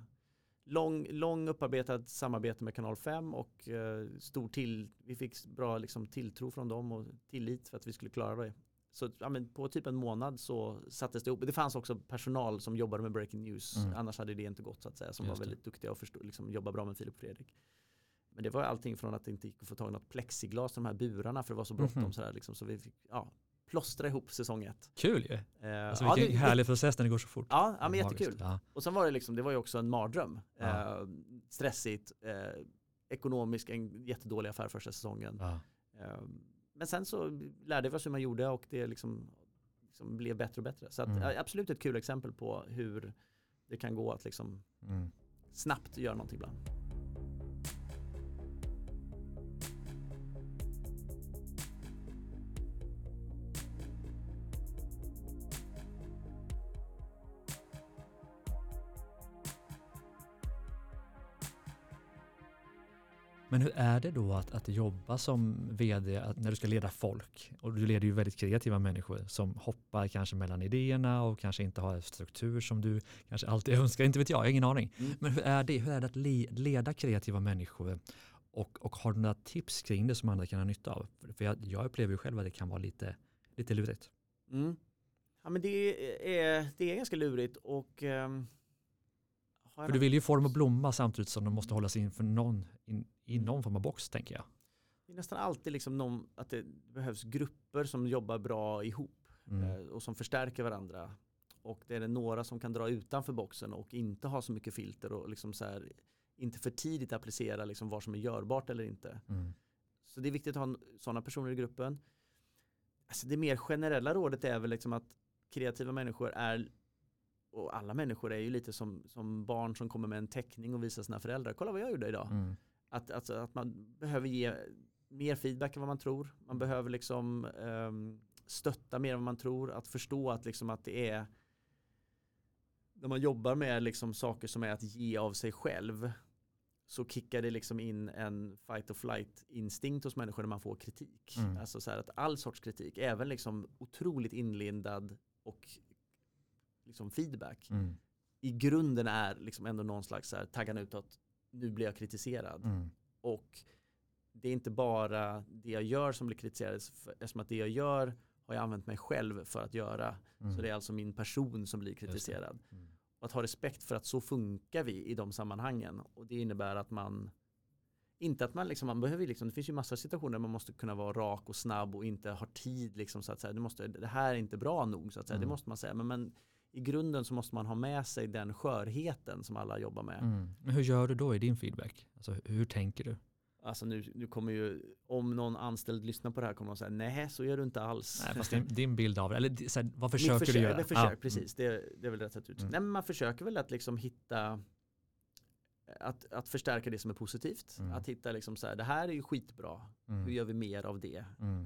Speaker 2: lång, lång upparbetad samarbete med kanal 5 och eh, stor till, vi fick bra liksom, tilltro från dem och tillit för att vi skulle klara det. Så ja, på typ en månad så sattes det ihop. Det fanns också personal som jobbade med breaking news. Mm. Annars hade det inte gått så att säga. Som Just var väldigt det. duktiga och förstå, liksom, jobba bra med Filip och Fredrik. Men det var allting från att det inte gick att få tag i något plexiglas till de här burarna för det var så bråttom. Mm. Så, här, liksom, så vi fick ja, plåstra ihop säsong ett.
Speaker 1: Kul ju. Eh, alltså vilken ja, det, härlig process när det går så fort.
Speaker 2: Ja, ja men jättekul. Ja. Och sen var det liksom, det var ju också en mardröm. Ja. Eh, stressigt, eh, ekonomiskt en jättedålig affär första säsongen. Ja. Eh, men sen så lärde vi oss hur man gjorde och det liksom, liksom blev bättre och bättre. Så att, mm. absolut ett kul exempel på hur det kan gå att liksom mm. snabbt göra någonting ibland.
Speaker 1: Men hur är det då att, att jobba som vd när du ska leda folk? Och du leder ju väldigt kreativa människor som hoppar kanske mellan idéerna och kanske inte har en struktur som du kanske alltid önskar. Inte vet jag, jag har ingen aning. Mm. Men hur är det? Hur är det att leda kreativa människor? Och, och har du några tips kring det som andra kan ha nytta av? För jag, jag upplever ju själv att det kan vara lite, lite lurigt.
Speaker 2: Mm. Ja men det är, det är ganska lurigt och um
Speaker 1: för du vill ju få dem att blomma samtidigt som de måste hålla sig inför någon, in, i någon form av box tänker jag.
Speaker 2: Det är nästan alltid liksom någon, att det behövs grupper som jobbar bra ihop mm. Eh, och som förstärker varandra. Och det är det några som kan dra utanför boxen och inte ha så mycket filter och liksom så här, inte för tidigt applicera liksom vad som är görbart eller inte. Mm. Så det är viktigt att ha sådana personer i gruppen. Alltså det mer generella rådet är väl liksom att kreativa människor är och alla människor är ju lite som, som barn som kommer med en teckning och visar sina föräldrar. Kolla vad jag gjorde idag. Mm. Att, alltså, att man behöver ge mer feedback än vad man tror. Man behöver liksom um, stötta mer än vad man tror. Att förstå att, liksom, att det är när man jobbar med liksom saker som är att ge av sig själv så kickar det liksom in en fight or flight instinkt hos människor när man får kritik. Mm. Alltså så att all sorts kritik, även liksom otroligt inlindad och liksom feedback mm. i grunden är liksom ändå någon slags så här, taggan utåt, nu blir jag kritiserad. Mm. Och det är inte bara det jag gör som blir kritiserad, eftersom att det jag gör har jag använt mig själv för att göra. Mm. Så det är alltså min person som blir kritiserad. Mm. Och att ha respekt för att så funkar vi i de sammanhangen. Och det innebär att man inte att man liksom, man behöver liksom, det finns ju massa situationer där man måste kunna vara rak och snabb och inte ha tid liksom så att säga, det, måste, det här är inte bra nog så att säga, mm. det måste man säga. Men, men i grunden så måste man ha med sig den skörheten som alla jobbar med. Mm.
Speaker 1: Men hur gör du då i din feedback? Alltså, hur tänker du?
Speaker 2: Alltså nu, nu kommer ju, om någon anställd lyssnar på det här kommer de säga, nej så gör du inte alls.
Speaker 1: Nej, fast din, din bild av det, eller så här, vad försöker försök, du göra?
Speaker 2: Försök, ah. Precis, det, det är väl rätt sätt ut. Mm. Nej men man försöker väl att liksom hitta, att, att förstärka det som är positivt. Mm. Att hitta liksom så här, det här är ju skitbra, mm. hur gör vi mer av det? Uh,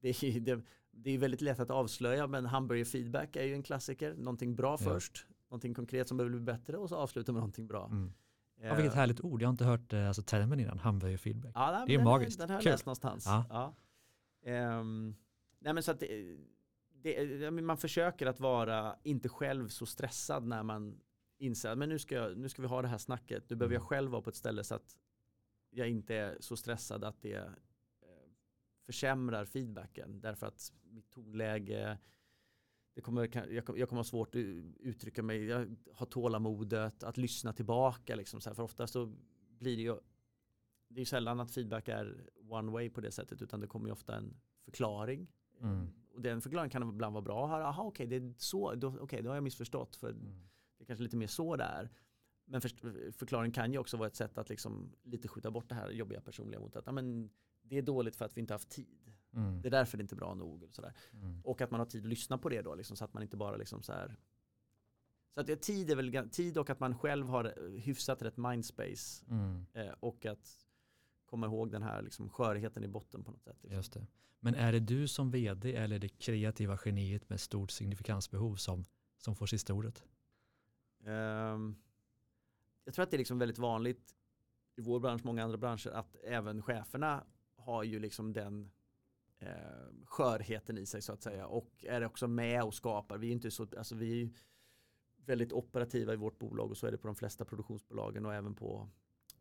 Speaker 2: det, är, det, det är väldigt lätt att avslöja men hamburger feedback är ju en klassiker. Någonting bra ja. först, någonting konkret som behöver bli bättre och så avsluta med någonting bra. Mm.
Speaker 1: Ja, vilket härligt ord. Jag har inte hört eh, alltså, termen innan, hamburger feedback.
Speaker 2: Ja,
Speaker 1: det är
Speaker 2: den,
Speaker 1: magiskt.
Speaker 2: Den har jag läst någonstans. Ja. Ja. Um, nej, men så att det, det, man försöker att vara inte själv så stressad när man inser att nu ska, nu ska vi ha det här snacket. Nu behöver jag mm. själv vara på ett ställe så att jag inte är så stressad att det försämrar feedbacken därför att mitt tonläge det kommer, jag, kommer ha svårt att uttrycka mig, jag har tålamodet att lyssna tillbaka. Liksom, så här, för ofta så blir det ju, det är sällan att feedback är one way på det sättet utan det kommer ju ofta en förklaring. Mm. Och den förklaringen kan ibland vara bra. Aha, okej, okay, det är så, då, okay, då har jag missförstått för mm. det är kanske lite mer så det är. Men för, förklaringen kan ju också vara ett sätt att liksom lite skjuta bort det här jobbiga personliga mot att ja, men det är dåligt för att vi inte haft tid. Mm. Det är därför det inte är bra nog. Och, sådär. Mm. och att man har tid att lyssna på det då, liksom, så att man inte bara liksom så här. Så att tid är väl tid och att man själv har hyfsat rätt mindspace. Mm. Eh, och att komma ihåg den här liksom skörheten i botten på något sätt. Liksom.
Speaker 1: Just det. Men är det du som vd eller det kreativa geniet med stort signifikansbehov som, som får sista ordet? Um,
Speaker 2: jag tror att det är liksom väldigt vanligt i vår bransch, många andra branscher, att även cheferna har ju liksom den eh, skörheten i sig så att säga och är också med och skapar. Vi är inte så, alltså vi är väldigt operativa i vårt bolag och så är det på de flesta produktionsbolagen och även på,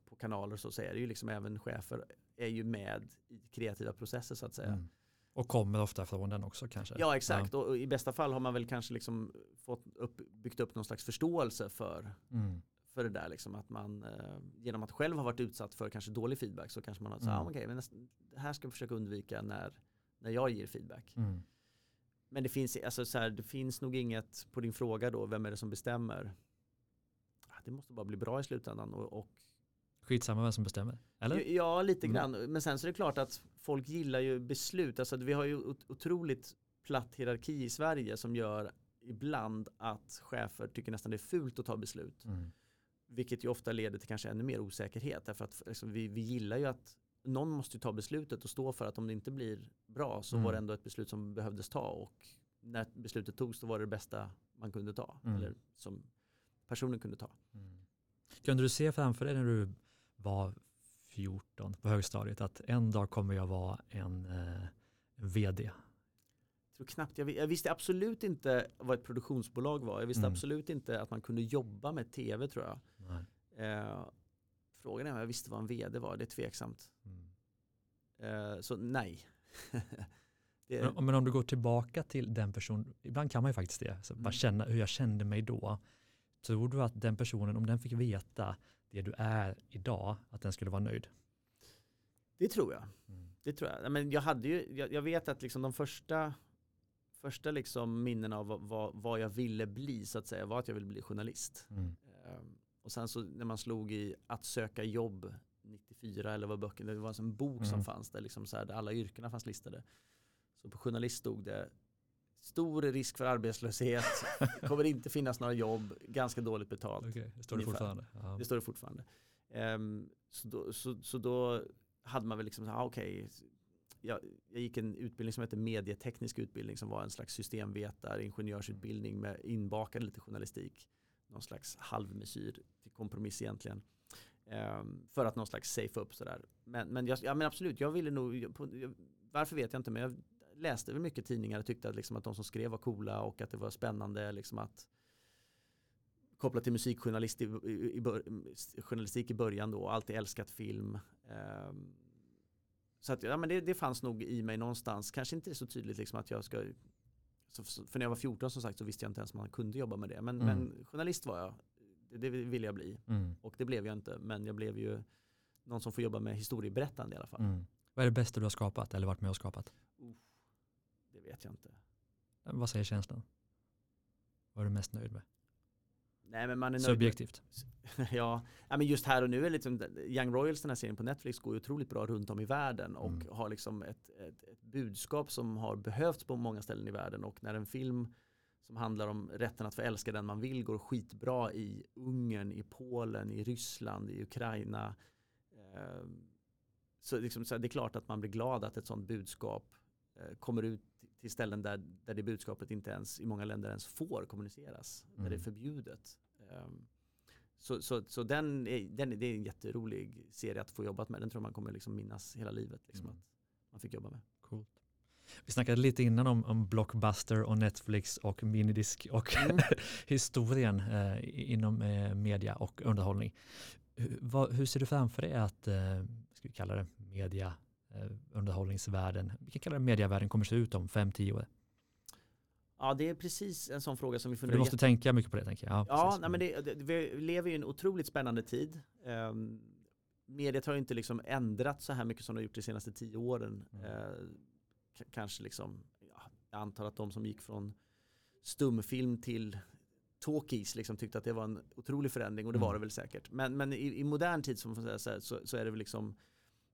Speaker 2: på kanaler så, så är det ju liksom även chefer är ju med i kreativa processer så att säga. Mm.
Speaker 1: Och kommer ofta från den också kanske?
Speaker 2: Ja exakt ja. och i bästa fall har man väl kanske liksom fått upp, byggt upp någon slags förståelse för mm för det där liksom att man eh, genom att själv ha varit utsatt för kanske dålig feedback så kanske man har sagt mm. ah, okay, men det här ska jag försöka undvika när, när jag ger feedback. Mm. Men det finns, alltså, så här, det finns nog inget på din fråga då, vem är det som bestämmer? Ah, det måste bara bli bra i slutändan och, och
Speaker 1: Skitsamma vem som bestämmer? Eller?
Speaker 2: Ja, lite mm. grann. Men sen så är det klart att folk gillar ju beslut. Alltså, vi har ju otroligt platt hierarki i Sverige som gör ibland att chefer tycker nästan det är fult att ta beslut. Mm. Vilket ju ofta leder till kanske ännu mer osäkerhet. Därför att liksom, vi, vi gillar ju att någon måste ta beslutet och stå för att om det inte blir bra så mm. var det ändå ett beslut som behövdes ta. Och när beslutet togs då var det det bästa man kunde ta. Mm. Eller som personen kunde ta. Mm.
Speaker 1: Kunde du se framför dig när du var 14 på högstadiet att en dag kommer jag vara en eh, vd
Speaker 2: tror knappt, jag, jag, visste absolut inte vad ett produktionsbolag var. Jag visste mm. absolut inte att man kunde jobba med tv tror jag. Eh, frågan är om jag visste vad en vd var, det är tveksamt. Mm. Eh, så nej.
Speaker 1: det... men, men, om du går tillbaka till den personen, ibland kan man ju faktiskt det, så bara mm. känna hur jag kände mig då. Tror du att den personen, om den fick veta det du är idag, att den skulle vara nöjd?
Speaker 2: Det tror jag. Mm. Det tror jag. Men jag, hade ju, jag, jag vet att liksom de första första liksom minnen av vad, vad, jag ville bli så att säga var att jag ville bli journalist. Mm. Um, och sen så när man slog i att söka jobb 94 eller vad böcker, det var en bok mm. som fanns där, liksom så här, där alla yrkena fanns listade. Så på journalist stod det stor risk för arbetslöshet, kommer inte finnas några jobb, ganska dåligt betalt.
Speaker 1: Okay, det står det fortfarande?
Speaker 2: Det står det fortfarande. Um, så, då, så, så då hade man väl liksom, ah, okej, okay, jag, jag, gick en utbildning som heter medieteknisk utbildning som var en slags systemvetare, ingenjörsutbildning med inbakad lite journalistik. Någon slags halvmesyr till kompromiss egentligen. Um, för att någon slags safe upp sådär. Men, men, jag, ja, men absolut, jag ville nog, på, varför vet jag inte, men jag läste väl mycket tidningar och tyckte att, liksom, att de som skrev var coola och att det var spännande liksom, att kopplat till musikjournalistik i, i, i, journalistik i början då, alltid älskat film. Um, så att, ja, men det, det fanns nog i mig någonstans, kanske inte så tydligt liksom att jag ska för när jag var 14 som sagt så visste jag inte ens om man kunde jobba med det. Men, mm. men journalist var jag, det, det ville jag bli. Mm. Och det blev jag inte, men jag blev ju någon som får jobba med historieberättande i alla fall. Mm.
Speaker 1: Vad är det bästa du har skapat eller varit med och skapat? Uh,
Speaker 2: det vet jag inte.
Speaker 1: Vad säger känslan? Vad är du mest nöjd med?
Speaker 2: Nej, men man är
Speaker 1: Subjektivt.
Speaker 2: ja, men just här och nu är liksom Young Royals, den här serien på Netflix, går ju otroligt bra runt om i världen och mm. har liksom ett, ett, ett, budskap som har behövts på många ställen i världen och när en film som handlar om rätten att få älska den man vill går skitbra i Ungern, i Polen, i Ryssland, i Ukraina. Eh, så, liksom, så det är klart att man blir glad att ett sånt budskap eh, kommer ut till ställen där, där det budskapet inte ens i många länder ens får kommuniceras. Mm. Där det är mm. förbjudet. Um, så, så, så den, är, den det är en jätterolig serie att få jobbat med. Den tror man kommer liksom minnas hela livet. Liksom, mm. att man fick jobba med.
Speaker 1: Coolt. Vi snackade lite innan om, om Blockbuster och Netflix och minidisk och mm. historien eh, inom eh, media och underhållning. Hur, vad, hur, ser du framför dig att, eh, ska vi kalla det, media underhållningsvärlden, vi kan kalla det medievärlden, kommer se ut om 5-10 år?
Speaker 2: Ja, det är precis en sån fråga som vi funderar
Speaker 1: Du måste tänka mycket på det, tänker jag.
Speaker 2: Ja, ja nej, men det, det, vi lever i en otroligt spännande tid. Um, mediet har ju inte liksom ändrat så här mycket som det har gjort de senaste tio åren. Mm. Uh, kanske liksom, ja, jag antar att de som gick från stumfilm till talkies liksom tyckte att det var en otrolig förändring och det var det väl säkert. Men, men i, i modern tid som så, så, så, är det väl liksom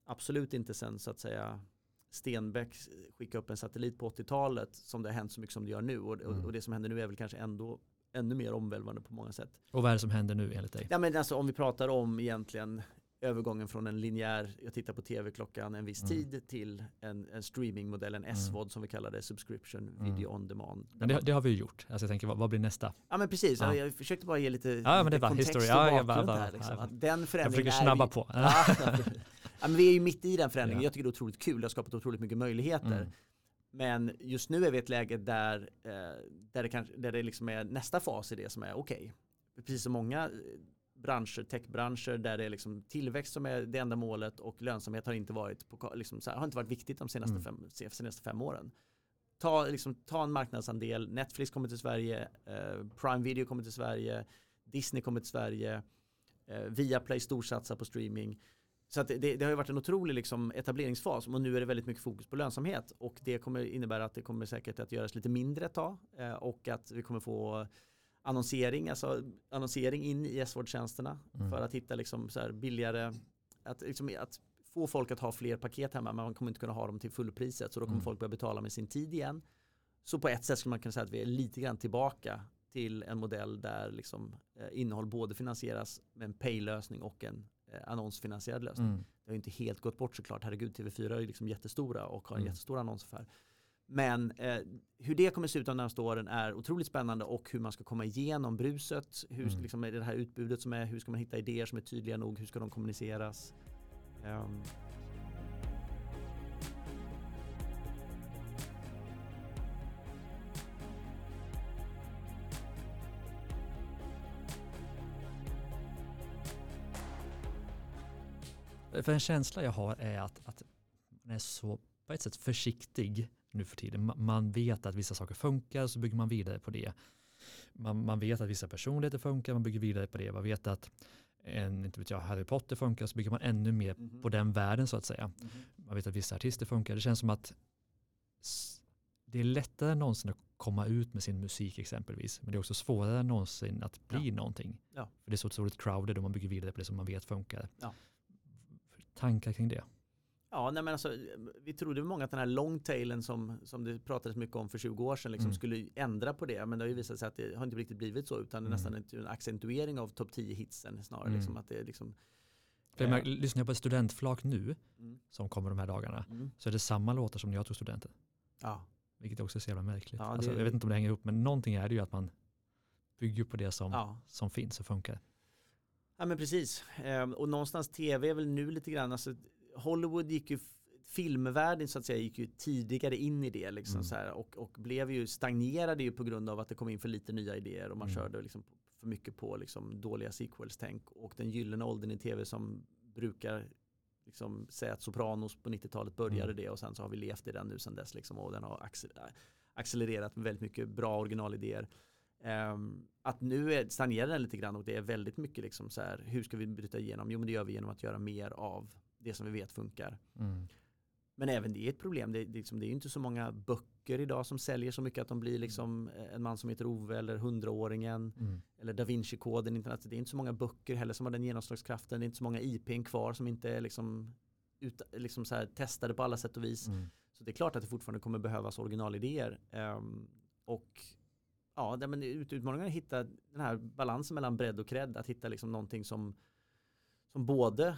Speaker 2: absolut inte sen så att säga Stenbeck skickade upp en satellit på 80-talet som det har hänt så mycket som det gör nu och, mm. och, det som händer nu är väl kanske ändå ännu mer omvälvande på många sätt.
Speaker 1: Och vad är det som händer nu enligt dig?
Speaker 2: Ja men alltså om vi pratar om egentligen övergången från en linjär, jag tittar på tv-klockan en viss mm. tid till en, en streamingmodell, en SVOD mm. som vi kallar det, subscription mm. video on demand.
Speaker 1: Men det, det, har vi ju gjort, alltså jag tänker vad, vad blir nästa?
Speaker 2: Ja men precis, ja. Jag, jag försökte bara ge lite,
Speaker 1: ja, men det var
Speaker 2: kontext
Speaker 1: historia.
Speaker 2: och bakgrund ja, bara, här. Liksom. Den förändringen
Speaker 1: jag försöker snabba
Speaker 2: vi,
Speaker 1: på.
Speaker 2: ja, men vi är ju mitt i den förändringen, jag tycker det är otroligt kul, det har skapat otroligt mycket möjligheter.
Speaker 1: Mm.
Speaker 2: Men just nu är vi i ett läge där, eh, där, det, kanske, där det liksom är nästa fas i det som är okej. Okay. Precis som många branscher, techbranscher där det är liksom tillväxt som är det enda målet och lönsamhet har inte varit, på, liksom här, har inte varit viktigt de senaste, mm. fem, senaste fem åren. Ta, liksom, ta en marknadsandel, Netflix kommer till Sverige, eh, Prime Video kommer till Sverige, Disney kommer till Sverige, eh, Viaplay storsatsar på streaming. Så att det, det, har ju varit en otrolig liksom etableringsfas och nu är det väldigt mycket fokus på lönsamhet och det kommer innebära att det kommer säkert att göras lite mindre ett tag eh, och att vi kommer få annonsering, alltså annonsering in i S-vårdstjänsterna mm. för att hitta liksom så billigare, att, liksom, att få folk att ha fler paket hemma men man kommer inte kunna ha dem till fullpriset så då kommer mm. folk börja betala med sin tid igen. Så på ett sätt skulle man kunna säga att vi är lite grann tillbaka till en modell där liksom, eh, innehåll både finansieras med en pay-lösning och en annonsfinansierad lösning. Mm. Det har ju inte helt gått bort såklart. Herregud, TV4 är ju liksom jättestora och har en mm. jättestor annonsaffär. Men eh, hur det kommer se ut de närmaste åren är otroligt spännande och hur man ska komma igenom bruset. Hur mm. liksom, det här utbudet som är, hur ska man hitta idéer som är tydliga nog, hur ska de kommuniceras? Um.
Speaker 1: För en känsla jag har är att, att man är så på ett sätt försiktig nu för tiden. Man vet att vissa saker funkar så bygger man vidare på det. Man, man vet att vissa personligheter funkar, man bygger vidare på det. Man vet att en, inte vet jag, Harry Potter funkar så bygger man ännu mer mm -hmm. på den världen så att säga. Mm -hmm. Man vet att vissa artister funkar. Det känns som att det är lättare än någonsin att komma ut med sin musik exempelvis. Men det är också svårare än någonsin att bli ja. någonting.
Speaker 2: Ja.
Speaker 1: För det är så otroligt crowded och man bygger vidare på det som man vet funkar.
Speaker 2: Ja.
Speaker 1: Tankar kring det?
Speaker 2: Ja, nej men alltså, vi trodde många att den här longtailen som, som det pratades mycket om för 20 år sedan liksom mm. skulle ändra på det. Men det har ju visat sig att det har inte riktigt blivit så utan mm. nästan en, en accentuering av topp 10 hitsen snarare. Mm. Liksom, att det är liksom,
Speaker 1: för jag, eh, lyssnar jag på ett studentflak nu mm. som kommer de här dagarna mm. så är det samma låtar som när jag tog studenten.
Speaker 2: Ja.
Speaker 1: Vilket också är så jävla märkligt.
Speaker 2: Ja,
Speaker 1: alltså, jag vet inte om det hänger ihop men någonting är det ju att man bygger på det som, ja. som finns och funkar.
Speaker 2: Ja men precis. Ehm, och någonstans tv är väl nu lite grann, alltså Hollywood gick ju filmvärlden så att säga gick ju tidigare in i det liksom mm. så här, och, och blev ju stagnerade ju på grund av att det kom in för lite nya idéer och man mm. körde liksom för mycket på liksom dåliga sequels-tänk och den gyllene åldern i tv som brukar liksom säga att Sopranos på 90-talet började mm. det och sen så har vi levt i den nu sedan dess liksom och den har accelererat med väldigt mycket bra originalidéer. Um, att nu stagnerar den lite grann och det är väldigt mycket liksom så här hur ska vi bryta igenom? Jo men det gör vi genom att göra mer av det som vi vet funkar.
Speaker 1: Mm.
Speaker 2: Men även det är ett problem. Det, det, liksom, det är inte så många böcker idag som säljer så mycket att de blir liksom en man som heter Ove eller hundraåringen mm. eller Da Vinci-koden. Det är inte så många böcker heller som har den genomslagskraften. Det är inte så många IPn kvar som inte är liksom, ut, liksom så här, testade på alla sätt och vis.
Speaker 1: Mm.
Speaker 2: Så det är klart att det fortfarande kommer behövas originalidéer. Um, och ja, men utmaningen är att hitta den här balansen mellan bredd och cred. Att hitta liksom någonting som, som både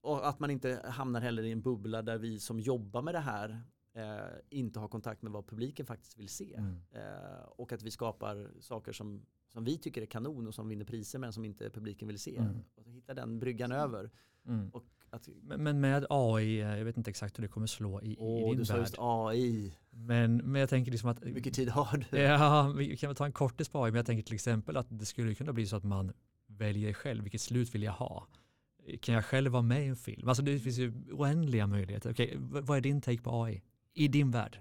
Speaker 2: och att man inte hamnar heller i en bubbla där vi som jobbar med det här eh, inte har kontakt med vad publiken faktiskt vill se.
Speaker 1: Mm.
Speaker 2: Eh, och att vi skapar saker som, som vi tycker är kanon och som vinner priser men som inte publiken vill se.
Speaker 1: Mm.
Speaker 2: Och hitta den bryggan över.
Speaker 1: Mm.
Speaker 2: Och att,
Speaker 1: men med AI, eh, jag vet inte exakt hur det kommer slå i, åh, i din
Speaker 2: du sa just AI.
Speaker 1: Men, men jag tänker liksom att...
Speaker 2: Hur mycket tid har du?
Speaker 1: Ja, vi kan ta en kortis på AI, men jag tänker till exempel att det skulle kunna bli så att man väljer själv, vilket slut vill jag ha? kan jag själv vara med i en film? Alltså det finns ju oändliga möjligheter. Okej, vad är din take på AI? I din värld?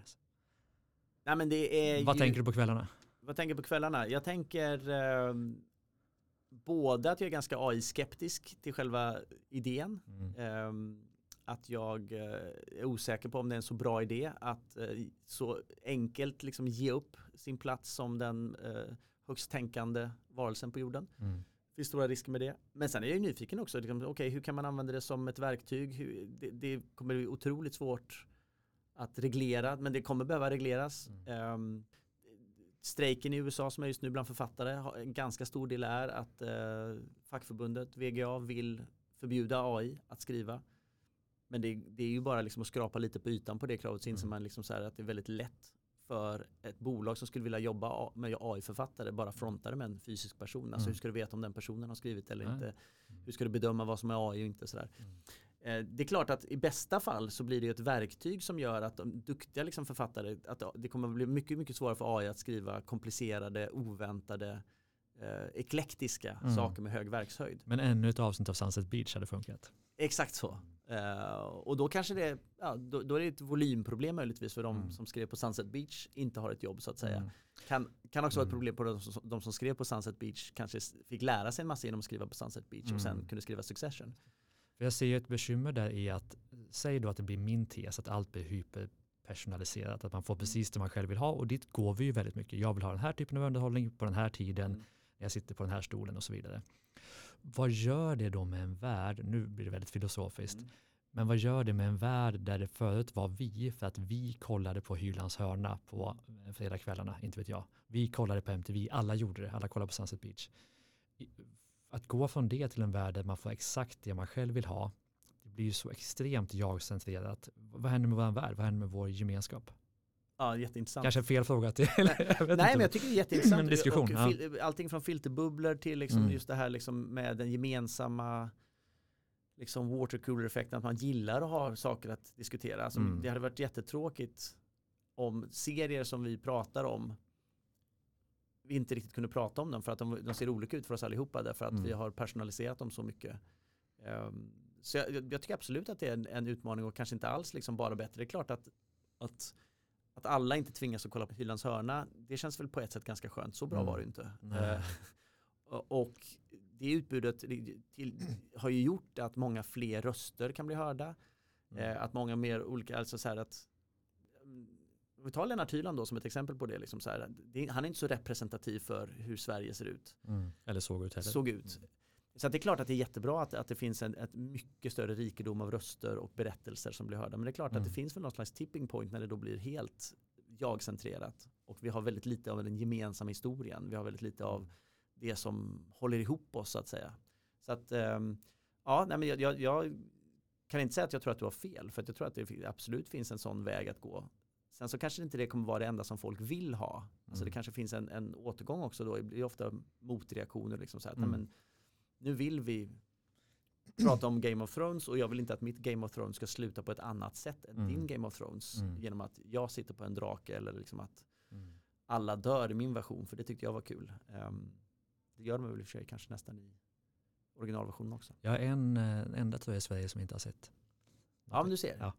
Speaker 2: Nej, men det är
Speaker 1: vad
Speaker 2: ju,
Speaker 1: tänker du på kvällarna?
Speaker 2: Vad tänker du på kvällarna? Jag tänker eh, både att jag är ganska AI-skeptisk till själva idén.
Speaker 1: Mm.
Speaker 2: Eh, att jag eh, är osäker på om det är en så bra idé att eh, så enkelt liksom ge upp sin plats som den eh, högst tänkande varelsen på jorden.
Speaker 1: Mm.
Speaker 2: Det finns stora risker med det. Men sen är jag nyfiken också. Liksom, okay, hur kan man använda det som ett verktyg? Hur, det, det, kommer bli otroligt svårt att reglera, men det kommer behöva regleras. Mm. Um, strejken i USA som är just nu bland författare, en ganska stor del är att uh, fackförbundet VGA vill förbjuda AI att skriva. Men det, det, är ju bara liksom att skrapa lite på ytan på det kravet så inser mm. man liksom så att det är väldigt lätt för ett bolag som skulle vilja jobba med AI-författare bara fronta det med en fysisk person. Alltså mm. hur ska du veta om den personen har skrivit eller inte? Hur ska du bedöma vad som är AI och inte sådär. Eh, det är klart att i bästa fall så blir det ett verktyg som gör att de duktiga liksom författare, att det kommer att bli mycket, mycket svårare för AI att skriva komplicerade, oväntade, eh, eklektiska mm. saker med hög verkshöjd.
Speaker 1: Men ännu ett avsnitt av Sunset Beach hade funkat.
Speaker 2: Exakt så. Uh, och då kanske det, ja, då, då, är det ett volymproblem möjligtvis för de mm. som skrev på Sunset Beach inte har ett jobb så att säga. Mm. Kan, kan också vara ett mm. problem på de som, de som, skrev på Sunset Beach kanske fick lära sig en massa genom att skriva på Sunset Beach och sen mm. kunde skriva Succession.
Speaker 1: För jag ser ju ett bekymmer där i att, säg då att det blir min tes, att allt blir hyperpersonaliserat, att man får precis det man själv vill ha och dit går vi ju väldigt mycket. Jag vill ha den här typen av underhållning på den här tiden, mm. jag sitter på den här stolen och så vidare. Vad gör det då med en värld, nu blir det väldigt filosofiskt, mm. men vad gör det med en värld där det förut var vi för att vi kollade på Hylands hörna på fredagskvällarna, inte vet jag. Vi kollade på MTV, alla gjorde det, alla kollade på Sunset Beach att gå från det till en värld där man får exakt det man själv vill ha, det blir ju så extremt jag-centrerat. Vad händer med vår värld? Vad händer med vår gemenskap?
Speaker 2: Ja, jätteintressant.
Speaker 1: Kanske fel fråga till.
Speaker 2: Nej, inte. men jag tycker det är jätteintressant. diskussion, ja. Allting från filterbubblor till liksom mm. just det här liksom med den gemensamma liksom watercooler-effekten, att man gillar att ha saker att diskutera. Alltså, mm. Det hade varit jättetråkigt om serier som vi pratar om vi inte riktigt kunde prata om dem för att de, de ser olika ut för oss allihopa därför att mm. vi har personaliserat dem så mycket. Um, så jag, jag, tycker absolut att det är en, en, utmaning och kanske inte alls liksom bara bättre. Det är klart att, att, att alla inte tvingas att kolla på Hylands hörna, det känns väl på ett sätt ganska skönt. Så bra mm. var det inte. Uh, och det utbudet till, har ju gjort att många fler röster kan bli hörda. Mm. Uh, att många mer olika, alltså så här att vi tar Lennart Hyland då som ett exempel på det, liksom så här, det, han är inte så representativ för hur Sverige ser ut.
Speaker 1: Mm. Eller såg ut heller.
Speaker 2: Såg ut. Mm. Så det är klart att det är jättebra att, att det finns en ett mycket större rikedom av röster och berättelser som blir hörda. Men det är klart mm. att det mm. finns väl någon slags tipping point när det då blir helt jag-centrerat. Och vi har väldigt lite av den gemensamma historien. Vi har väldigt lite av det som håller ihop oss så att säga. Så att, um, ja, nej, men jag, jag, jag, kan inte säga att jag tror att du har fel. För att jag tror att det absolut finns en sån väg att gå. Sen så kanske inte det kommer vara det enda som folk vill ha. Alltså mm. det kanske finns en, en återgång också då. Det blir ofta motreaktioner. Liksom så här, mm. men nu vill vi prata om Game of Thrones och jag vill inte att mitt Game of Thrones ska sluta på ett annat sätt än mm. din Game of Thrones. Mm. Genom att jag sitter på en drake eller liksom att mm. alla dör i min version. För det tyckte jag var kul. Um, det gör de väl i och för sig kanske nästan i originalversionen också.
Speaker 1: Jag är en eh, enda tror jag i Sverige som inte har sett.
Speaker 2: Ja men du ser. Ja.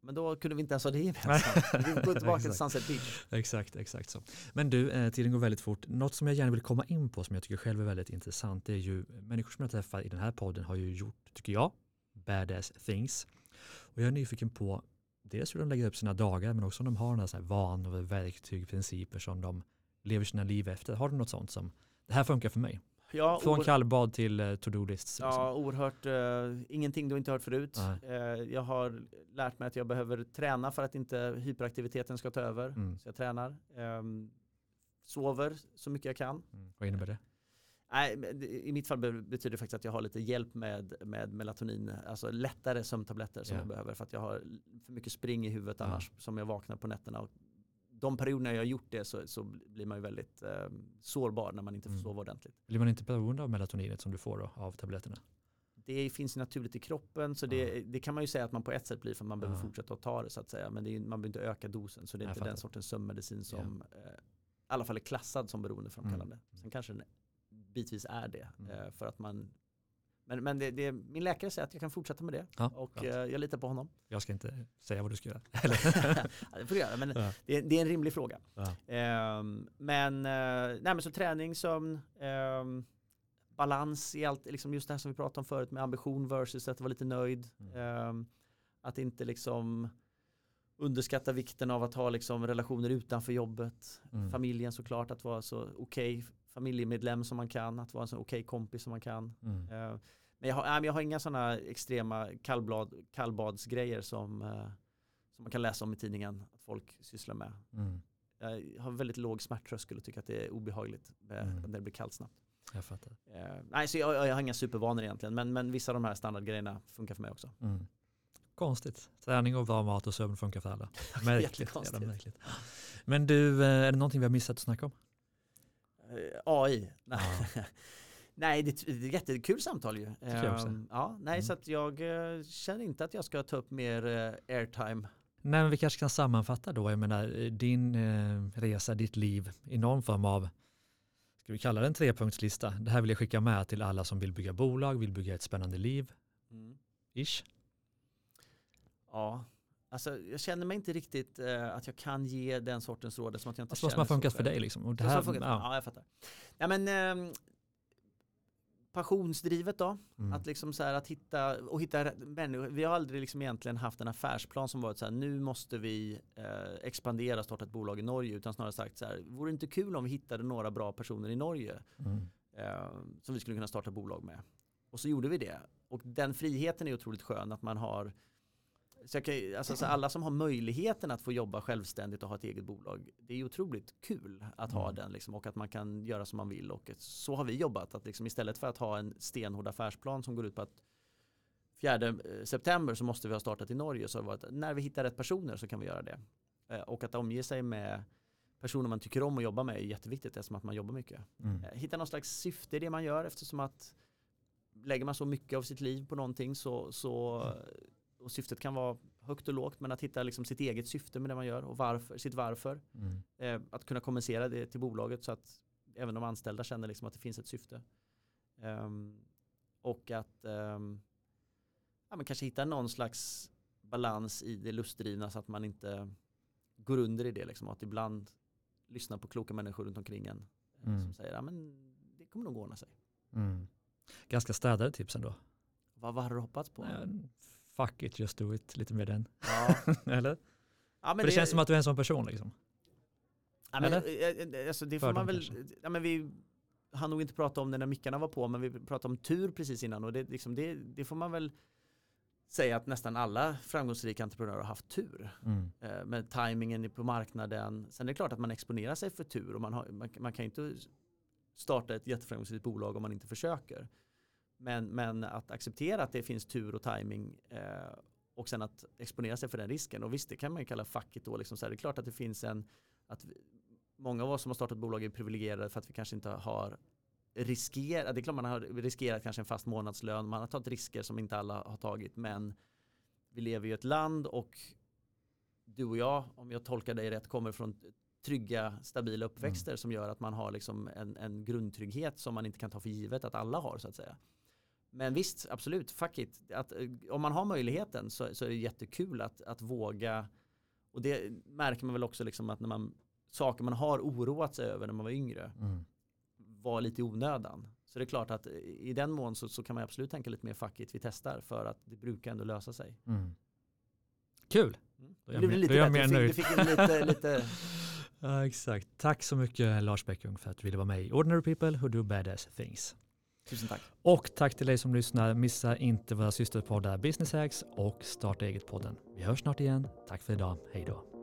Speaker 2: Men då kunde vi inte ens ha det gemensamt. vi går tillbaka till Sunset Beach.
Speaker 1: Exakt, exakt så. Men du, eh, tiden går väldigt fort. Något som jag gärna vill komma in på som jag tycker själv är väldigt intressant det är ju människor som jag träffar i den här podden har ju gjort, tycker jag, badass things. Och jag är nyfiken på dels hur de lägger upp sina dagar men också om de har några sådana vanor, verktyg, principer som de lever sina liv efter. Har du något sånt som, det här funkar för mig? Ja, Från kallbad till uh, to-do-lists.
Speaker 2: Liksom. Ja, oerhört. Uh, ingenting du inte hört förut. Uh, jag har lärt mig att jag behöver träna för att inte hyperaktiviteten ska ta över. Mm. Så jag tränar. Um, sover så mycket jag kan.
Speaker 1: Mm. Vad innebär det?
Speaker 2: Nej, I mitt fall betyder det faktiskt att jag har lite hjälp med, med melatonin, alltså lättare sömntabletter som yeah. jag behöver för att jag har för mycket spring i huvudet annars som jag vaknar på nätterna och de perioderna jag har gjort det så, så blir man ju väldigt eh, sårbar när man inte får mm. sova ordentligt.
Speaker 1: Blir man inte beroende av melatoninet som du får då, av tabletterna?
Speaker 2: Det finns naturligt i kroppen så det, det, kan man ju säga att man på ett sätt blir för man behöver fortsätta att ta det så att säga. Men är, man behöver inte öka dosen så det är inte den sortens sömnmedicin som yeah. eh, i alla fall är klassad som beroendeframkallande. Mm. Sen kanske den bitvis är det mm. eh, för att man men, men det, det, min läkare säger att jag kan fortsätta med det ja, och eh, jag litar på honom.
Speaker 1: Jag ska inte säga vad du ska göra.
Speaker 2: ja, det får du göra, men ja. det, det, är en rimlig fråga. Eh, men, eh, nej, men så träning, sömn, ehm, balans i allt, liksom just det här som vi pratade om förut med ambition versus att vara lite nöjd. Mm. Ehm, att inte liksom underskatta vikten av att ha liksom relationer utanför jobbet. Mm. Familjen såklart, att vara så okej okay familjemedlem som man kan, att vara en okej okay kompis som man kan. Mm. Uh, men jag har, jag har inga sådana extrema kallblad, kallbadsgrejer som, uh, som man kan läsa om i tidningen att folk sysslar med. Mm. Jag har väldigt låg smärttröskel och tycker att det är obehagligt mm. när det blir kallt snabbt.
Speaker 1: Jag fattar.
Speaker 2: Uh, nej, så jag, jag, har inga supervanor egentligen, men, men vissa av de här standardgrejerna funkar för mig också. Mm.
Speaker 1: Konstigt. Träning och bra mat och sömn funkar för alla. Märkligt. märkligt. Men du, är det någonting vi har missat att snacka om?
Speaker 2: Uh, AI? Nej. Nej, det är ett jättekul samtal ju. Um, ja, nej, mm. så att jag uh, känner inte att jag ska ta upp mer uh, airtime.
Speaker 1: Nej, men vi kanske kan sammanfatta då. Jag menar, din resa, ditt liv i någon form av, ska vi kalla det en trepunktslista? Det här vill jag skicka med till alla som vill bygga bolag, vill bygga ett spännande liv. Mm. Ish.
Speaker 2: Ja, Alltså, jag känner mig inte riktigt uh, att jag kan ge den sortens råd som att jag inte
Speaker 1: alltså, känner som har funkat för dig liksom. Och det här,
Speaker 2: ja. ja, jag fattar. Ja, men, uh, passionsdrivet då. Mm. Att liksom så här att hitta och hitta människor. Vi har aldrig liksom egentligen haft en affärsplan som varit så här nu måste vi eh, expandera, starta ett bolag i Norge utan snarare sagt så här vore det inte kul om vi hittade några bra personer i Norge mm. eh, som vi skulle kunna starta bolag med. Och så gjorde vi det. Och den friheten är otroligt skön att man har så kan, alltså, så alla som har möjligheten att få jobba självständigt och ha ett eget bolag, det är otroligt kul att ha mm. den liksom, och att man kan göra som man vill. Och så har vi jobbat, att liksom, istället för att ha en stenhård affärsplan som går ut på att 4 eh, september så måste vi ha startat i Norge. Så att när vi hittar rätt personer så kan vi göra det. Eh, och att omge sig med personer man tycker om att jobba med är jätteviktigt eftersom att man jobbar mycket. Mm. Eh, hitta någon slags syfte i det man gör eftersom att lägger man så mycket av sitt liv på någonting så, så mm och syftet kan vara högt och lågt men att hitta liksom sitt eget syfte med det man gör och varför, sitt varför. Mm. Eh, att kunna kommunicera det till bolaget så att även de anställda känner liksom att det finns ett syfte. Um, och att um, ja, men kanske hitta någon slags balans i det lustdrivna så att man inte går under i det. Liksom, att ibland lyssna på kloka människor runt omkring en eh, mm. som säger att det kommer nog ordna sig. Mm.
Speaker 1: Ganska städade tips ändå.
Speaker 2: Vad, vad har du hoppats på?
Speaker 1: Fuck it, just do it, lite mer den. Ja. Eller? Ja, För det, det, känns som att du är en sån person liksom.
Speaker 2: Ja, men, Eller? Eh, eh, alltså, det får man väl, ja, men vi hann nog inte prata om det när mickarna var på, men vi pratade om tur precis innan och det, liksom, det, det får man väl säga att nästan alla framgångsrika entreprenörer har haft tur. Mm. Eh, med tajmingen på marknaden. Sen är det klart att man exponerar sig för tur och man, har, man, man kan inte starta ett jätteframgångsrikt bolag om man inte försöker. Men, men att acceptera att det finns tur och timing eh, och sen att exponera sig för den risken. Och visst, det kan man ju kalla facket då. Liksom så här, det är klart att det finns en, att vi, många av oss som har startat bolag är privilegierade för att vi kanske inte har riskerat, det är klart man har riskerat kanske en fast månadslön, man har tagit risker som inte alla har tagit, men vi lever i ett land och du och jag, om jag tolkar dig rätt, kommer från trygga, stabila uppväxter mm. som gör att man har liksom en, en grundtrygghet som man inte kan ta för givet att alla har så att säga. Men visst, absolut, fuck it. Att, eh, om man har möjligheten så, så är det jättekul att, att våga. Och det märker man väl också liksom att när man, saker man har oroat sig över när man var yngre mm. var lite i onödan. Så det är klart att i den mån så, så kan man absolut tänka lite mer fuck it, vi testar för att det brukar ändå lösa sig. Mm.
Speaker 1: Kul!
Speaker 2: Mm. Då är jag, lite då är jag mer nöjd. Du fick, du fick lite, lite...
Speaker 1: ja, exakt. Tack så mycket Lars Bäckung för att du ville vara med i Ordinary People Who Do Badass Things.
Speaker 2: Tusen tack.
Speaker 1: Och tack till dig som lyssnar. Missa inte våra systerpoddar Business Hacks och Starta eget-podden. Vi hörs snart igen. Tack för idag. Hej då.